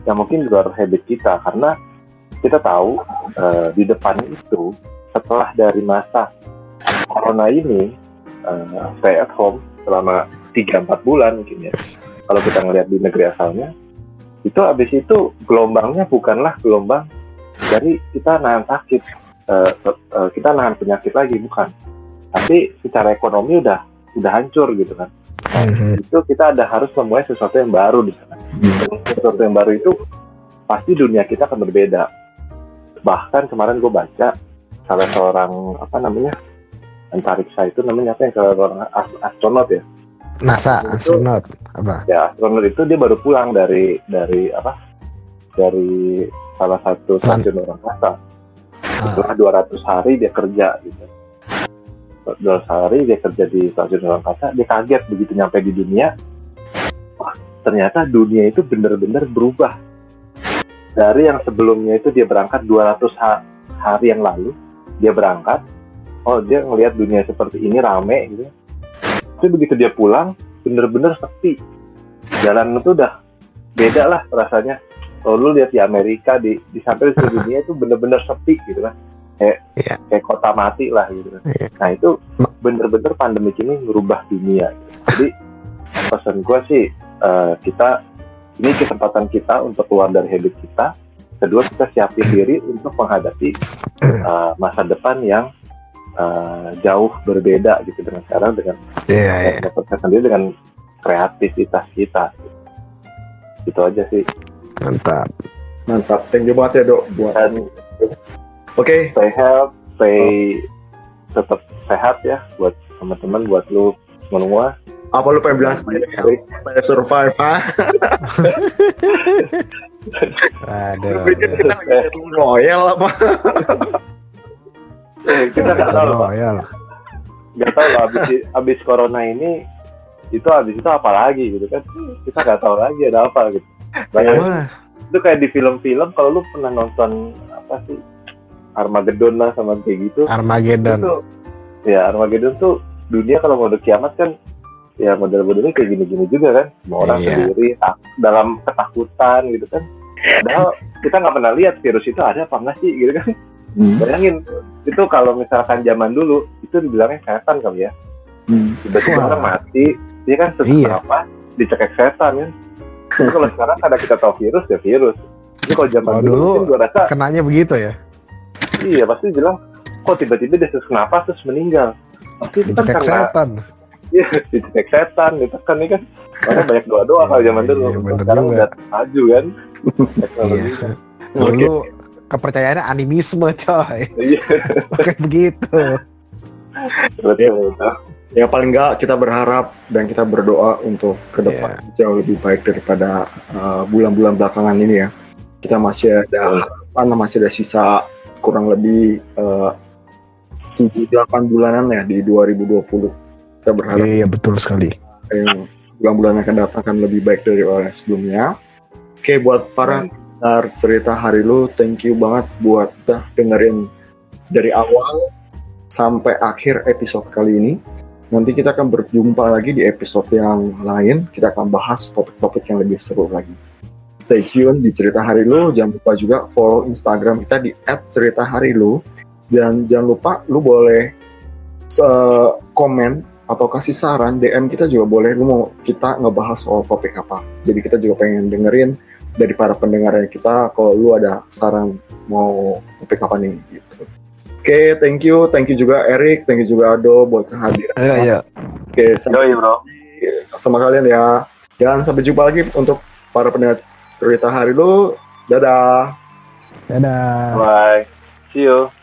yang mungkin di luar habit kita karena kita tahu eh, di depan itu setelah dari masa corona ini eh, stay at home selama 3-4 bulan mungkin ya. Kalau kita ngelihat di negeri asalnya itu habis itu gelombangnya bukanlah gelombang dari kita nahan sakit eh, eh, kita nahan penyakit lagi bukan. Tapi secara ekonomi udah udah hancur gitu kan. Mhm. itu kita ada harus memulai sesuatu yang baru di sana. Dan sesuatu yang baru itu pasti dunia kita akan berbeda bahkan kemarin gue baca salah seorang apa namanya antariksa itu namanya apa yang salah seorang as- astronot ya. NASA, Itu- astronot, apa? ya astronot itu dia baru pulang dari dari apa? Dari salah satu stasiun orang angkasa Ah, setelah 200 hari dia kerja gitu. 200 hari dia kerja di stasiun orang angkasa dia kaget begitu nyampe di dunia. Wah ternyata dunia itu benar-benar berubah dari yang sebelumnya itu dia berangkat 200 ha- hari yang lalu dia berangkat oh dia ngelihat dunia seperti ini rame gitu tapi begitu dia pulang bener-bener sepi jalan itu udah beda lah rasanya kalau lu lihat di Amerika di di sampai di seluruh dunia itu bener-bener sepi gitu kan kayak Iya. kayak kota mati lah gitu kan Iya. nah itu bener-bener pandemi ini merubah dunia gitu. jadi pesan gue sih eh, kita ini kesempatan kita untuk keluar dari habit kita kedua kita siapin diri untuk menghadapi eh, masa depan yang eh, jauh berbeda gitu dengan sekarang dengan Iya, iya. dapat sendiri dengan kreativitas kita itu aja sih Mantap. Mantap, thank you banget ya dok buat. Oke, stay health stay tetap sehat ya buat teman-teman buat lu semua apa lu pengen bilang health, stay survive, ha? Aduh. Kita lagi battle royal apa? eh, kita nggak tahu. Royal. nggak tahu loh abis, abis corona ini itu abis itu apa lagi gitu kan kita nggak tahu lagi ada apa gitu banyak Wah, itu kayak di film-film kalau lu pernah nonton apa sih Armageddon lah sama kayak gitu Armageddon. itu ya Armageddon tuh dunia kalau mau kiamat kan ya model-modelnya kayak gini-gini juga kan semua orang Iya. sendiri tak- dalam ketakutan gitu kan padahal kita nggak pernah lihat virus itu ada apa enggak sih gitu kan Hmm. bayangin itu kalau misalkan zaman dulu itu dibilangnya setan kali ya Hmm. tiba-tiba orang mati dia kan sesak Iya. apa dicekek setan kan Tapi kalau sekarang karena kita tahu virus ya virus ini kalau zaman dulu, dulu gue rasa Kenanya begitu ya. iya pasti bilang kok tiba-tiba dia sesak nafas terus meninggal pasti itu kan karena setan. Iya, dicek setan, ditekan nih kan. Makanya banyak doa-doa kalau zaman Iya, dulu. iya, Sekarang juga. udah maju kan. Teknologi. Iya. Dulu kepercayaannya animisme coy. Iya, Kayak begitu. betul. Ya paling nggak kita berharap dan kita berdoa untuk ke depan jauh lebih baik daripada uh, bulan-bulan belakangan ini ya. Kita masih ada harapan, masih ada sisa kurang lebih uh, 7-8 bulanan ya di 2020. Kita berharap Iya betul sekali. yang bulan-bulan akan datang akan lebih baik dari orang sebelumnya. Oke, buat para pendengar cerita hari lu, thank you banget buat udah dengerin dari awal sampai akhir episode kali ini. Nanti kita akan berjumpa lagi di episode yang lain. Kita akan bahas topik-topik yang lebih seru lagi. Stay tune di cerita hari lu. Jangan lupa juga follow Instagram kita di @ceritaharilu dan jangan lupa lu boleh se- komen atau kasih saran DM kita juga boleh lu mau kita ngebahas soal topik apa jadi kita juga pengen dengerin dari para pendengarnya kita kalau lu ada saran mau topik apa nih gitu oke thank you thank you juga Erik thank you juga Ado buat kehadiran Ayo, ayo. oke sampai Yoi bro. sama kalian ya dan sampai jumpa lagi untuk para pendengar cerita hari lu dadah Dadah. Bye. See you.